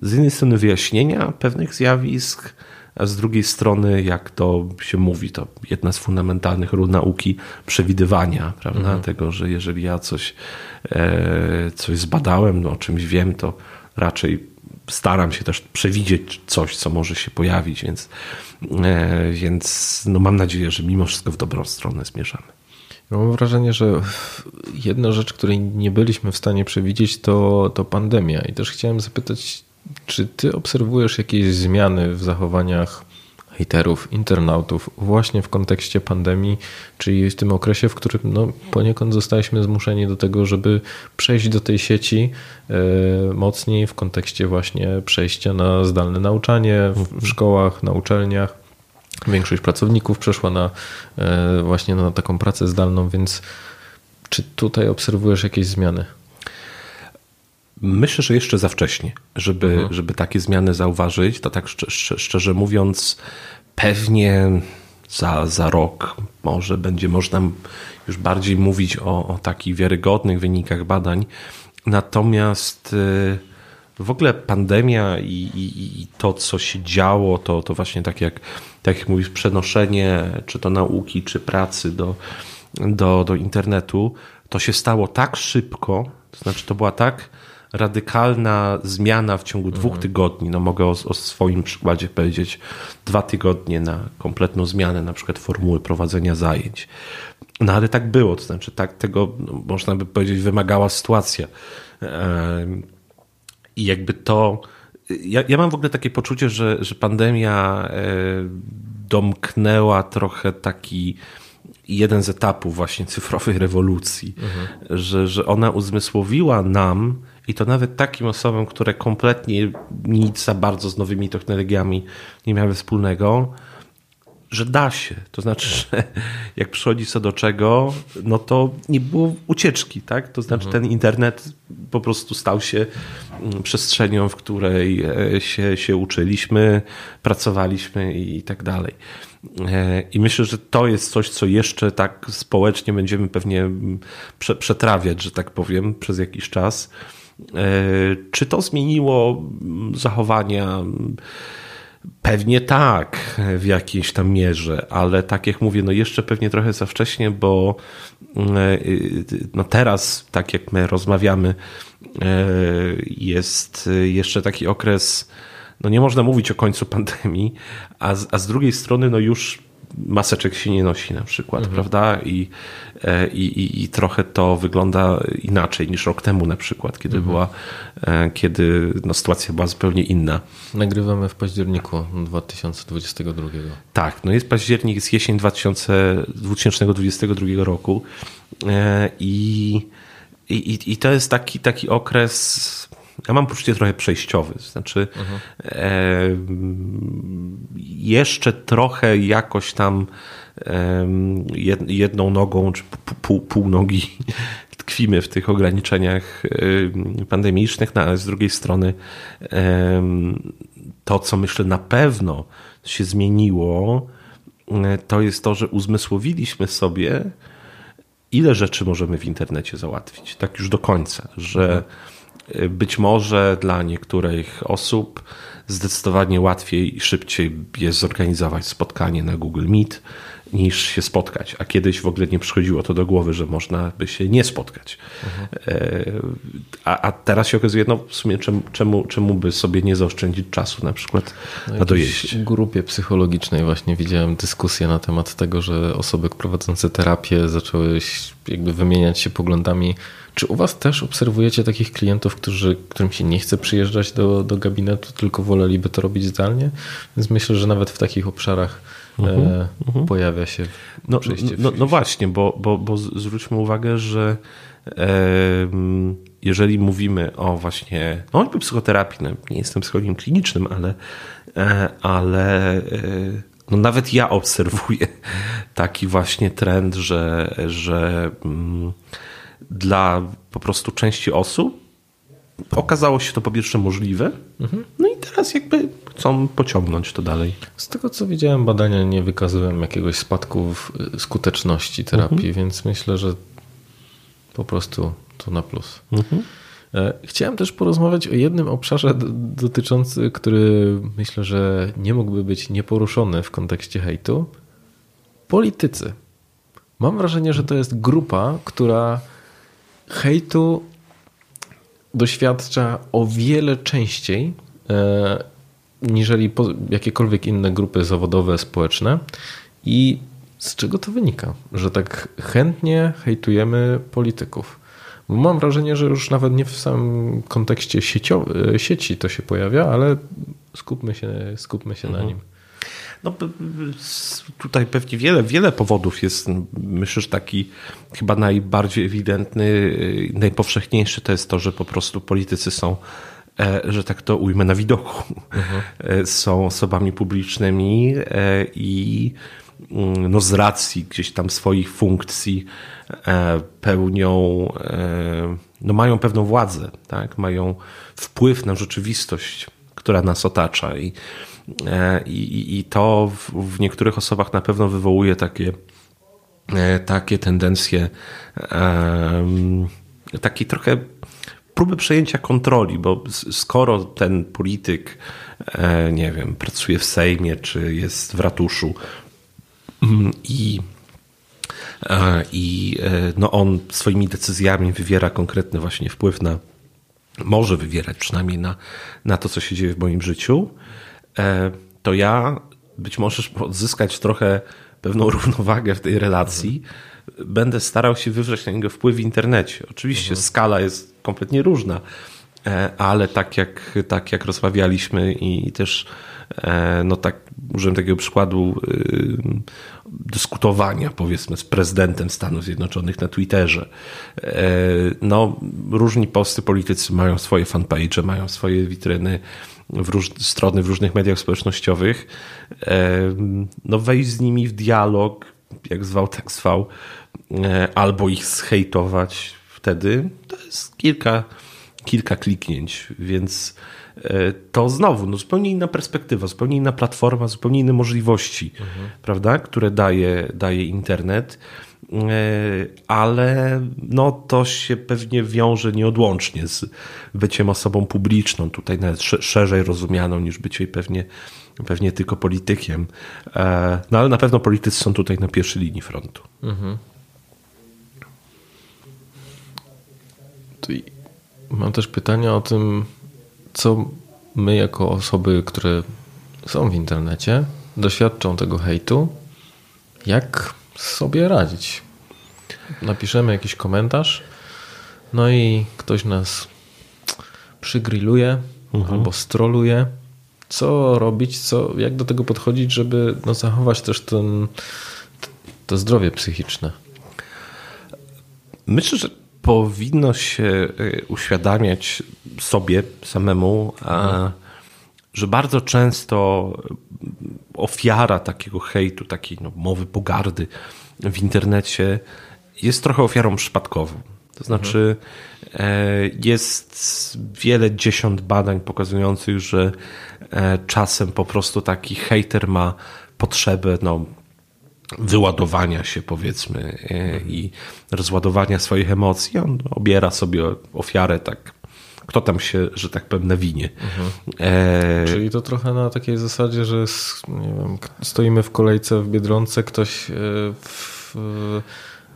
z jednej strony wyjaśnienia pewnych zjawisk, a z drugiej strony, jak to się mówi, to jedna z fundamentalnych ról nauki przewidywania, prawda? Mhm. Tego, że jeżeli ja coś, e, coś zbadałem, no, o czymś wiem, to raczej staram się też przewidzieć coś, co może się pojawić, więc, e, więc no mam nadzieję, że mimo wszystko w dobrą stronę zmierzamy. Mam wrażenie, że jedna rzecz, której nie byliśmy w stanie przewidzieć, to, to pandemia. I też chciałem zapytać czy ty obserwujesz jakieś zmiany w zachowaniach haterów, internautów właśnie w kontekście pandemii, czyli w tym okresie, w którym no, poniekąd zostaliśmy zmuszeni do tego, żeby przejść do tej sieci e, mocniej w kontekście właśnie przejścia na zdalne nauczanie w, w mhm. szkołach, na uczelniach. Większość pracowników przeszła na e, właśnie na taką pracę zdalną, więc czy tutaj obserwujesz jakieś zmiany? Myślę, że jeszcze za wcześnie, żeby, mhm. żeby takie zmiany zauważyć. To tak szczerze, szczerze mówiąc, pewnie za, za rok może będzie można już bardziej mówić o, o takich wiarygodnych wynikach badań. Natomiast y, w ogóle pandemia i, i, i, to, co się działo, to, to właśnie tak jak, tak jak mówisz, przenoszenie czy to nauki, czy pracy do, do, do internetu, to się stało tak szybko, to znaczy to była tak radykalna zmiana w ciągu dwóch mhm. tygodni. No mogę o, o, swoim przykładzie powiedzieć dwa tygodnie na kompletną zmianę na przykład formuły prowadzenia zajęć. No ale tak było, to znaczy tak tego, no, można by powiedzieć, wymagała sytuacja. I jakby to. Ja, ja mam w ogóle takie poczucie, że, że pandemia e, domknęła trochę taki jeden z etapów właśnie cyfrowej rewolucji, mhm. że, że ona uzmysłowiła nam, i to nawet takim osobom, które kompletnie nic za bardzo z nowymi technologiami nie miały wspólnego, że da się. To znaczy, że jak przychodzi co do czego, no to nie było ucieczki, tak? To znaczy, mhm. ten internet po prostu stał się mm, przestrzenią, w której e, się, się uczyliśmy, pracowaliśmy i tak dalej. E, I myślę, że to jest coś, co jeszcze tak społecznie będziemy pewnie mm, przetrawiać, że tak powiem, przez jakiś czas. E, czy to zmieniło zachowania? Pewnie tak, w jakiejś tam mierze, ale tak jak mówię, no jeszcze pewnie trochę za wcześnie, bo e, no teraz, tak jak my rozmawiamy, e, jest jeszcze taki okres, no nie można mówić o końcu pandemii, a z, a z drugiej strony, no już maseczek się nie nosi na przykład, mhm. prawda? I, e, i, i, I trochę to wygląda inaczej niż rok temu na przykład, kiedy mhm. była, e, kiedy no, sytuacja była zupełnie inna. Nagrywamy w październiku 2022. Tak, no jest październik, jest jesień 2000, 2022 roku e, i, i, i to jest taki, taki okres ja mam poczucie trochę przejściowy. Znaczy, mhm. e, jeszcze trochę jakoś tam e, jedną nogą, czy pół, pół nogi tkwimy w tych ograniczeniach pandemicznych, no, ale z drugiej strony e, to, co myślę na pewno się zmieniło, e, to jest to, że uzmysłowiliśmy sobie, ile rzeczy możemy w internecie załatwić, tak już do końca, że mhm być może dla niektórych osób zdecydowanie łatwiej i szybciej jest zorganizować spotkanie na Google Meet niż się spotkać. A kiedyś w ogóle nie przychodziło to do głowy, że można by się nie spotkać. Mhm. A, a, teraz się okazuje, no w sumie czemu, czemu, czemu by sobie nie zaoszczędzić czasu na przykład no na dojeździe. W grupie psychologicznej właśnie widziałem dyskusję na temat tego, że osoby prowadzące terapię zaczęły jakby wymieniać się poglądami czy u Was też obserwujecie takich klientów, którzy, którym się nie chce przyjeżdżać do, do gabinetu, tylko woleliby to robić zdalnie? Więc myślę, że nawet w takich obszarach e, uh -huh. pojawia się no, przejście. No, no właśnie, bo, bo, bo zwróćmy uwagę, że e, jeżeli mówimy o właśnie no, psychoterapii, no, nie jestem psychologiem klinicznym, ale, e, ale e, no nawet ja obserwuję taki właśnie trend, że, że mm, dla po prostu części osób okazało się to po pierwsze możliwe, no i teraz jakby chcą pociągnąć to dalej. Z tego co widziałem, badania nie wykazują jakiegoś spadku w y, skuteczności terapii, więc myślę, że po prostu to na plus. E, Chciałem też porozmawiać o jednym obszarze dotyczący, który myślę, że nie mógłby być nieporuszony w kontekście hejtu. Politycy. Mam wrażenie, że to jest grupa, która hejtu doświadcza o wiele częściej e, niżeli jakiekolwiek inne grupy zawodowe, społeczne. I z czego to wynika? Że tak chętnie hejtujemy polityków. Bo mam wrażenie, że już nawet nie w samym kontekście sieci to się pojawia, ale skupmy się, skupmy się na nim. No, tutaj pewnie wiele, wiele powodów jest. Myślę, że taki chyba najbardziej ewidentny, y, najpowszechniejszy to jest to, że po prostu politycy są, e, że tak to ujmę, na widoku. E, Są osobami publicznymi e, i mm, no, z racji gdzieś tam swoich funkcji pełnią, no, mają pewną władzę, tak? mają wpływ na rzeczywistość, która nas otacza. I, i, i to w, w niektórych osobach na pewno wywołuje takie, e, takie tendencje, taki trochę próby przejęcia kontroli, bo skoro ten polityk, e, nie wiem, pracuje w Sejmie czy jest w ratuszu mm, i e, i e, no on swoimi decyzjami wywiera konkretny właśnie wpływ na, może wywierać przynajmniej na, na to, co się dzieje w moim życiu, e, to ja być może odzyskać trochę pewną równowagę w tej relacji, będę starał się wywrzeć na niego wpływ w internecie. Oczywiście skala jest kompletnie różna, e, ale tak jak, tak jak rozmawialiśmy i też e, no tak użyłem takiego przykładu dyskutowania powiedzmy z prezydentem Stanów Zjednoczonych na Twitterze. E, No różni polscy politycy mają swoje fanpage, mają swoje witryny w róż, strony w różnych mediach społecznościowych. No wejść z nimi w dialog, jak zwał, tak zwał, e, albo ich zhejtować wtedy, to jest kilka, kilka kliknięć, więc e, to znowu no, zupełnie inna perspektywa, zupełnie inna platforma, zupełnie inne możliwości, prawda, które daje, daje internet. E, Ale no, to się pewnie wiąże nieodłącznie z byciem osobą publiczną, tutaj nawet sze- szerzej rozumianą niż bycie pewnie, pewnie tylko politykiem. E, No ale na pewno politycy są tutaj na pierwszej linii frontu. I Mam też pytanie o tym, co my jako osoby, które są w internecie, doświadczą tego hejtu, jak sobie radzić. Napiszemy jakiś komentarz, no i ktoś nas przygrilluje albo stroluje. Co robić, co, jak do tego podchodzić, żeby no, zachować też ten, to zdrowie psychiczne. Myślę, że powinno się y, uświadamiać sobie samemu, a, że bardzo często ofiara takiego hejtu, takiej no, mowy pogardy w internecie jest trochę ofiarą przypadkową. To znaczy, e, jest wiele dziesiąt badań pokazujących, że e, czasem po prostu taki hejter ma potrzebę no, wyładowania się, powiedzmy, e, i rozładowania swoich emocji. On obiera sobie ofiarę tak, kto tam się, że tak powiem, nawinie. E, Czyli to trochę na takiej zasadzie, że wiem, stoimy w kolejce w Biedronce, ktoś e, w,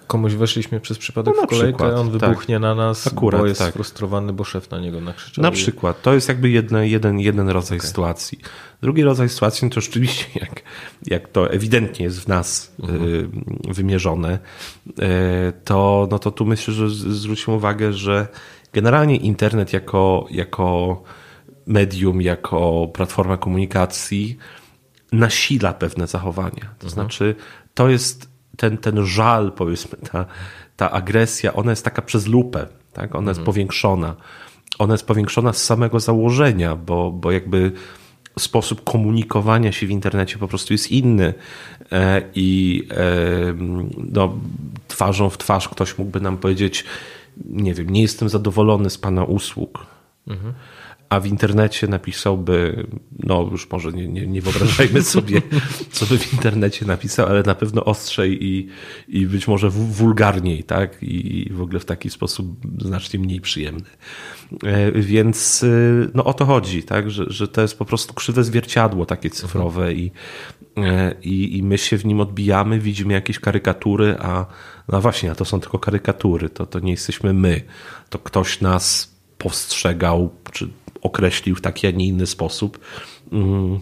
komuś weszliśmy przez przypadek No w kolejkę, przykład, on tak. wybuchnie na nas, Akurat, bo jest tak. sfrustrowany, bo szef na niego nakrzyczał. Na przykład. To jest jakby jedne, jeden, jeden rodzaj sytuacji. Drugi rodzaj sytuacji no to rzeczywiście, jak, jak to ewidentnie jest w nas y, wymierzone, y, to, no to tu myślę, że zwróćmy uwagę, że generalnie internet jako, jako medium, jako platforma komunikacji nasila pewne zachowania. To znaczy, to jest ten, ten żal, powiedzmy, ta, ta agresja, ona jest taka przez lupę, tak? ona jest powiększona. Ona jest powiększona z samego założenia, bo, bo jakby sposób komunikowania się w internecie po prostu jest inny e, i e, no, twarzą w twarz ktoś mógłby nam powiedzieć, nie wiem, nie jestem zadowolony z pana usług. Mhm a w internecie napisałby, no już może nie, nie, nie wyobrażajmy sobie, co by w internecie napisał, ale na pewno ostrzej i, i być może wulgarniej, tak? I w ogóle w taki sposób znacznie mniej przyjemny. E, więc e, no o to chodzi, tak? Że, że to jest po prostu krzywe zwierciadło takie cyfrowe i, e, i, i my się w nim odbijamy, widzimy jakieś karykatury, a no właśnie, a to są tylko karykatury, to, to nie jesteśmy my. To ktoś nas postrzegał, czy określił w taki, a nie inny sposób. Mm.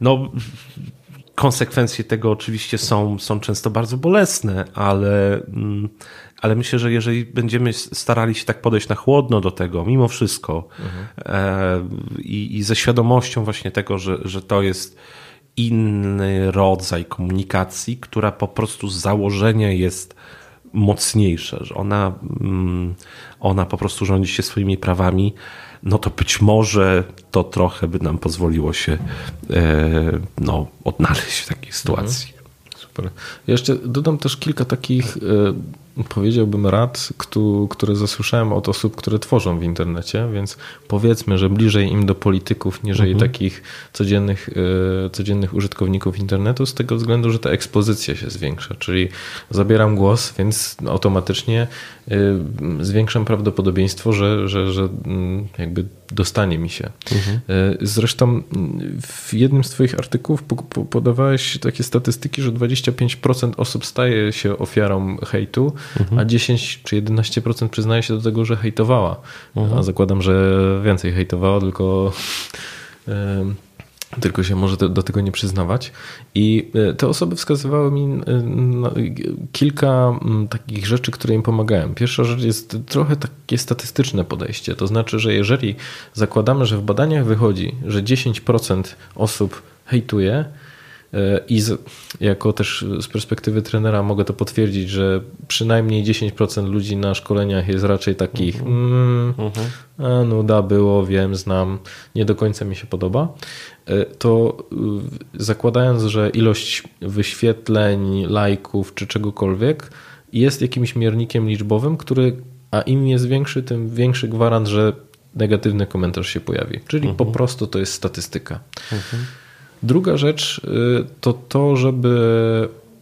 No, konsekwencje tego oczywiście są, są często bardzo bolesne, ale, mm, ale myślę, że jeżeli będziemy starali się tak podejść na chłodno do tego, mimo wszystko, mhm. i, i ze świadomością właśnie tego, że, że to jest inny rodzaj komunikacji, która po prostu z założenia jest mocniejsza, że ona, mm, ona po prostu rządzi się swoimi prawami, no to być może to trochę by nam pozwoliło się e, no, odnaleźć w takiej sytuacji. Mhm. Super. Ja jeszcze dodam też kilka takich e, powiedziałbym rad, które zasłyszałem od osób, które tworzą w internecie, więc powiedzmy, że bliżej im do polityków, niżeli mhm. takich codziennych, e, codziennych użytkowników internetu, z tego względu, że ta ekspozycja się zwiększa, czyli zabieram głos, więc automatycznie e, zwiększam prawdopodobieństwo, że, że, że mm, jakby dostanie mi się. Mhm. E, zresztą w jednym z Twoich artykułów podawałeś takie statystyki, że 25% osób staje się ofiarą hejtu, mhm. a 10 czy 11% przyznaje się do tego, że hejtowała. Mhm. A zakładam, że więcej hejtowała, tylko. tylko się może do tego nie przyznawać. I e, te osoby wskazywały mi e, kilka takich rzeczy, które im pomagają. Pierwsza rzecz jest trochę takie statystyczne podejście. To znaczy, że jeżeli zakładamy, że w badaniach wychodzi, że 10% osób hejtuje, i z, jako też z perspektywy trenera mogę to potwierdzić, że przynajmniej 10% ludzi na szkoleniach jest raczej takich mhm. mm, mhm. a nuda było, wiem, znam, nie do końca mi się podoba. E, to y, zakładając, że ilość wyświetleń, lajków czy czegokolwiek jest jakimś miernikiem liczbowym, który, a im jest większy, tym większy gwarant, że negatywny komentarz się pojawi. Czyli mhm. po prostu to jest statystyka. Mhm. Druga rzecz y, to to, żeby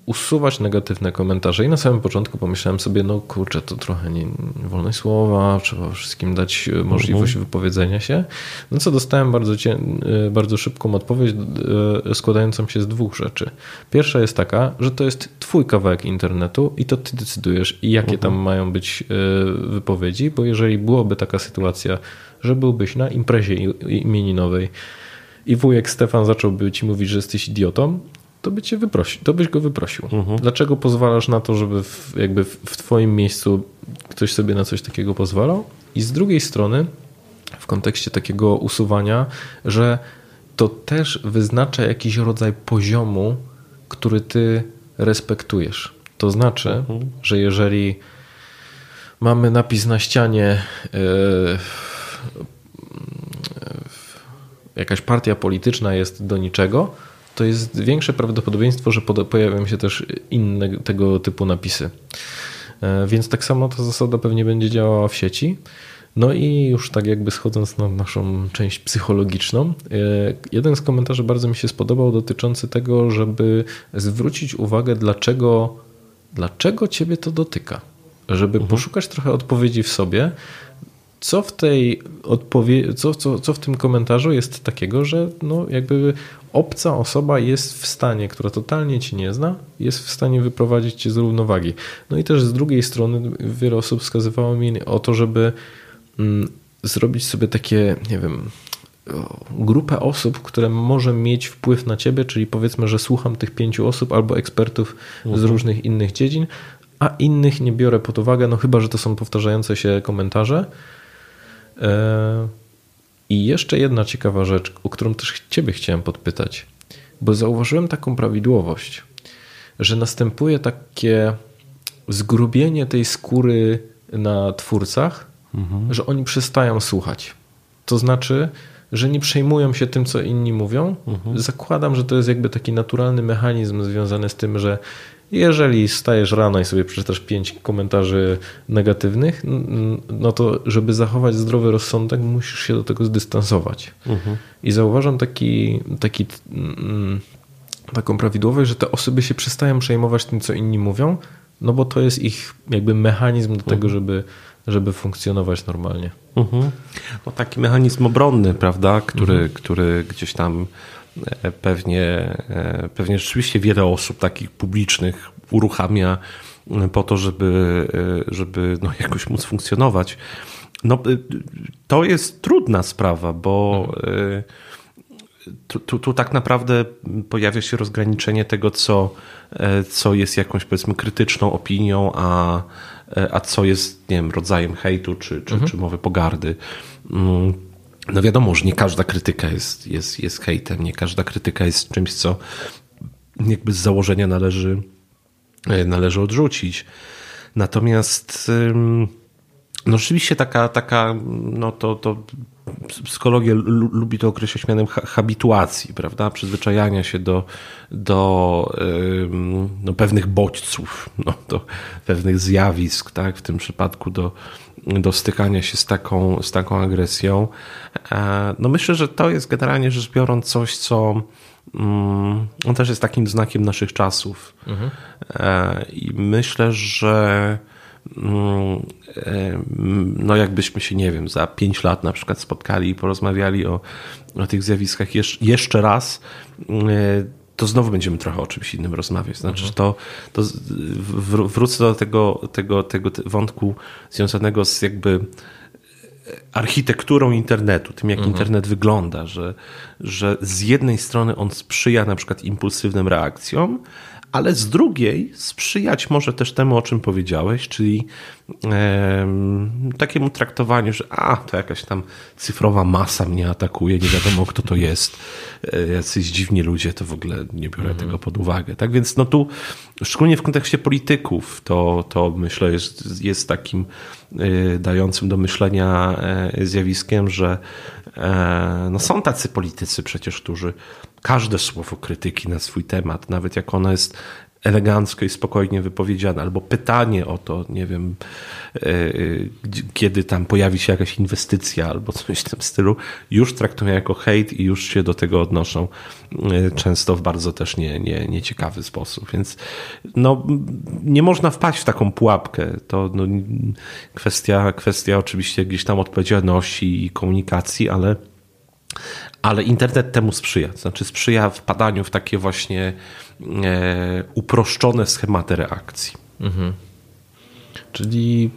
usuwać negatywne komentarze. I na samym początku pomyślałem sobie, no kurczę, to trochę nie, wolność słowa, trzeba wszystkim dać y, możliwość mhm. wypowiedzenia się. No co dostałem bardzo, y, bardzo szybką odpowiedź składającą się z dwóch rzeczy. Pierwsza jest taka, że to jest twój kawałek internetu i to ty decydujesz i jakie tam mhm. mają być wypowiedzi, bo jeżeli byłoby taka sytuacja, że byłbyś na imprezie imieninowej i wujek Stefan zacząłby ci mówić, że jesteś idiotą, to, by cię wyprosi, to byś go wyprosił. Mhm. Dlaczego pozwalasz na to, żeby w, jakby w twoim miejscu ktoś sobie na coś takiego pozwalał? I z drugiej strony, w kontekście takiego usuwania, że to też wyznacza jakiś rodzaj poziomu, który ty respektujesz. To znaczy, mhm. że jeżeli mamy napis na ścianie yy, jakaś partia polityczna jest do niczego, to jest większe prawdopodobieństwo, że pojawią się też inne tego typu napisy. E, więc tak samo ta zasada pewnie będzie działała w sieci. No i już tak jakby schodząc na naszą część psychologiczną, e, jeden z komentarzy bardzo mi się spodobał dotyczący tego, żeby zwrócić uwagę, dlaczego, dlaczego ciebie to dotyka. Żeby mhm. poszukać trochę odpowiedzi w sobie, co w tej odpowiedzi, co, co, co w tym komentarzu jest takiego, że no jakby obca osoba jest w stanie, która totalnie cię nie zna, jest w stanie wyprowadzić cię z równowagi. No i też z drugiej strony wiele osób wskazywało mi o to, żeby mm, zrobić sobie takie, nie wiem, grupę osób, które może mieć wpływ na ciebie, czyli powiedzmy, że słucham tych pięciu osób albo ekspertów mhm. z różnych innych dziedzin, a innych nie biorę pod uwagę, no chyba, że to są powtarzające się komentarze, I jeszcze jedna ciekawa rzecz, o którą też Ciebie chciałem podpytać, bo zauważyłem taką prawidłowość, że następuje takie zgrubienie tej skóry na twórcach, mhm. że oni przestają słuchać. To znaczy, że nie przejmują się tym, co inni mówią. Mhm. Zakładam, że to jest jakby taki naturalny mechanizm związany z tym, że jeżeli stajesz rano i sobie przeczytasz pięć komentarzy negatywnych, no to żeby zachować zdrowy rozsądek, musisz się do tego zdystansować. I zauważam taki, taki, taką prawidłowość, że te osoby się przestają przejmować tym, co inni mówią, no bo to jest ich jakby mechanizm do tego, żeby, żeby funkcjonować normalnie. Mhm. No, taki mechanizm obronny, prawda, który, który gdzieś tam pewnie, e, pewnie rzeczywiście wiele osób takich publicznych uruchamia e, po to, żeby, e, żeby no, jakoś móc funkcjonować. No, e, to jest trudna sprawa, bo e, tu, tu, tu tak naprawdę pojawia się rozgraniczenie tego, co, e, co jest jakąś powiedzmy krytyczną opinią, a, e, a co jest nie wiem, rodzajem hejtu czy, czy, czy mowy pogardy. No wiadomo, że nie każda krytyka jest, jest, jest hejtem, nie każda krytyka jest czymś, co jakby z założenia należy, e, należy odrzucić. Natomiast no rzeczywiście taka, taka no to, to psychologia lu- lubi to określać mianem ha- habituacji, prawda? Przyzwyczajania się do, do no, pewnych bodźców, no, do pewnych zjawisk, tak? W tym przypadku do, do stykania się z taką, z taką agresją. E, No myślę, że to jest generalnie rzecz biorąc coś, co mm, on też jest takim znakiem naszych czasów. E, I myślę, że no jakbyśmy się, nie wiem, za pięć lat na przykład spotkali i porozmawiali o, o tych zjawiskach jeszcze, raz, e, to znowu będziemy trochę o czymś innym rozmawiać. Znaczy, że to, to wrócę do tego, tego, tego wątku związanego z jakby architekturą internetu, tym jak internet wygląda, że, że z jednej strony on sprzyja na przykład impulsywnym reakcjom, ale z drugiej sprzyjać może też temu, o czym powiedziałeś, czyli em, takiemu traktowaniu, że a, to jakaś tam cyfrowa masa mnie atakuje, nie wiadomo kto to jest, e, jacyś dziwni ludzie, to w ogóle nie biorę tego pod uwagę. Tak więc no tu, szczególnie w kontekście polityków, to, to myślę jest, jest takim y, dającym do myślenia e, zjawiskiem, że e, no są tacy politycy przecież, którzy każde słowo krytyki na swój temat, nawet jak ono jest elegancko i spokojnie wypowiedziane, albo pytanie o to, nie wiem, e, gdzie- kiedy tam pojawi się jakaś inwestycja albo coś w tym stylu, już traktują jako hejt i już się do tego odnoszą e, często w bardzo też nie, nie, nieciekawy sposób. Więc no, nie można wpaść w taką pułapkę. To no, kwestia, kwestia oczywiście gdzieś tam odpowiedzialności i komunikacji, ale ale internet temu sprzyja. To znaczy sprzyja wpadaniu w takie właśnie e, uproszczone schematy reakcji. Czyli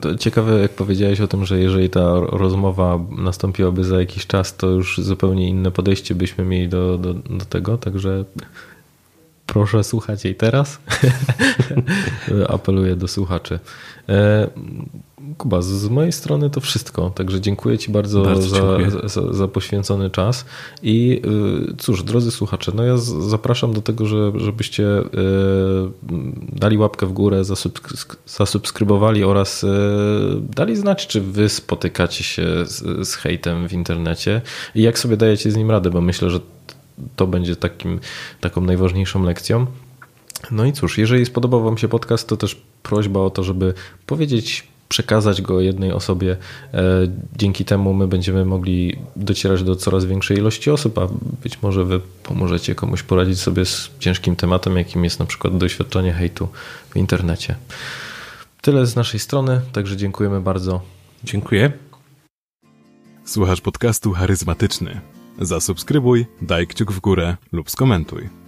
to ciekawe, jak powiedziałeś o tym, że jeżeli ta rozmowa nastąpiłaby za jakiś czas, to już zupełnie inne podejście byśmy mieli do, do, do tego, także proszę słuchać jej teraz. Apeluję do słuchaczy. Kuba, z- mojej strony to wszystko, także dziękuję Ci bardzo, Bardzo za, dziękuję. za, za poświęcony czas. I y, cóż, drodzy słuchacze, no ja z, zapraszam do tego, że, żebyście y, dali łapkę w górę, zasubsk- zasubskrybowali oraz y, dali znać, czy Wy spotykacie się z, z hejtem w internecie i jak sobie dajecie z nim radę, bo myślę, że to będzie takim, taką najważniejszą lekcją. No i cóż, jeżeli spodobał Wam się podcast, to też prośba o to, żeby powiedzieć, przekazać go jednej osobie. E, Dzięki temu my będziemy mogli docierać do coraz większej ilości osób, a być może Wy pomożecie komuś poradzić sobie z ciężkim tematem, jakim jest na przykład doświadczenie hejtu w internecie. Tyle z naszej strony, także dziękujemy bardzo. Dziękuję. Słuchasz podcastu charyzmatyczny. Zasubskrybuj, daj kciuk w górę lub skomentuj.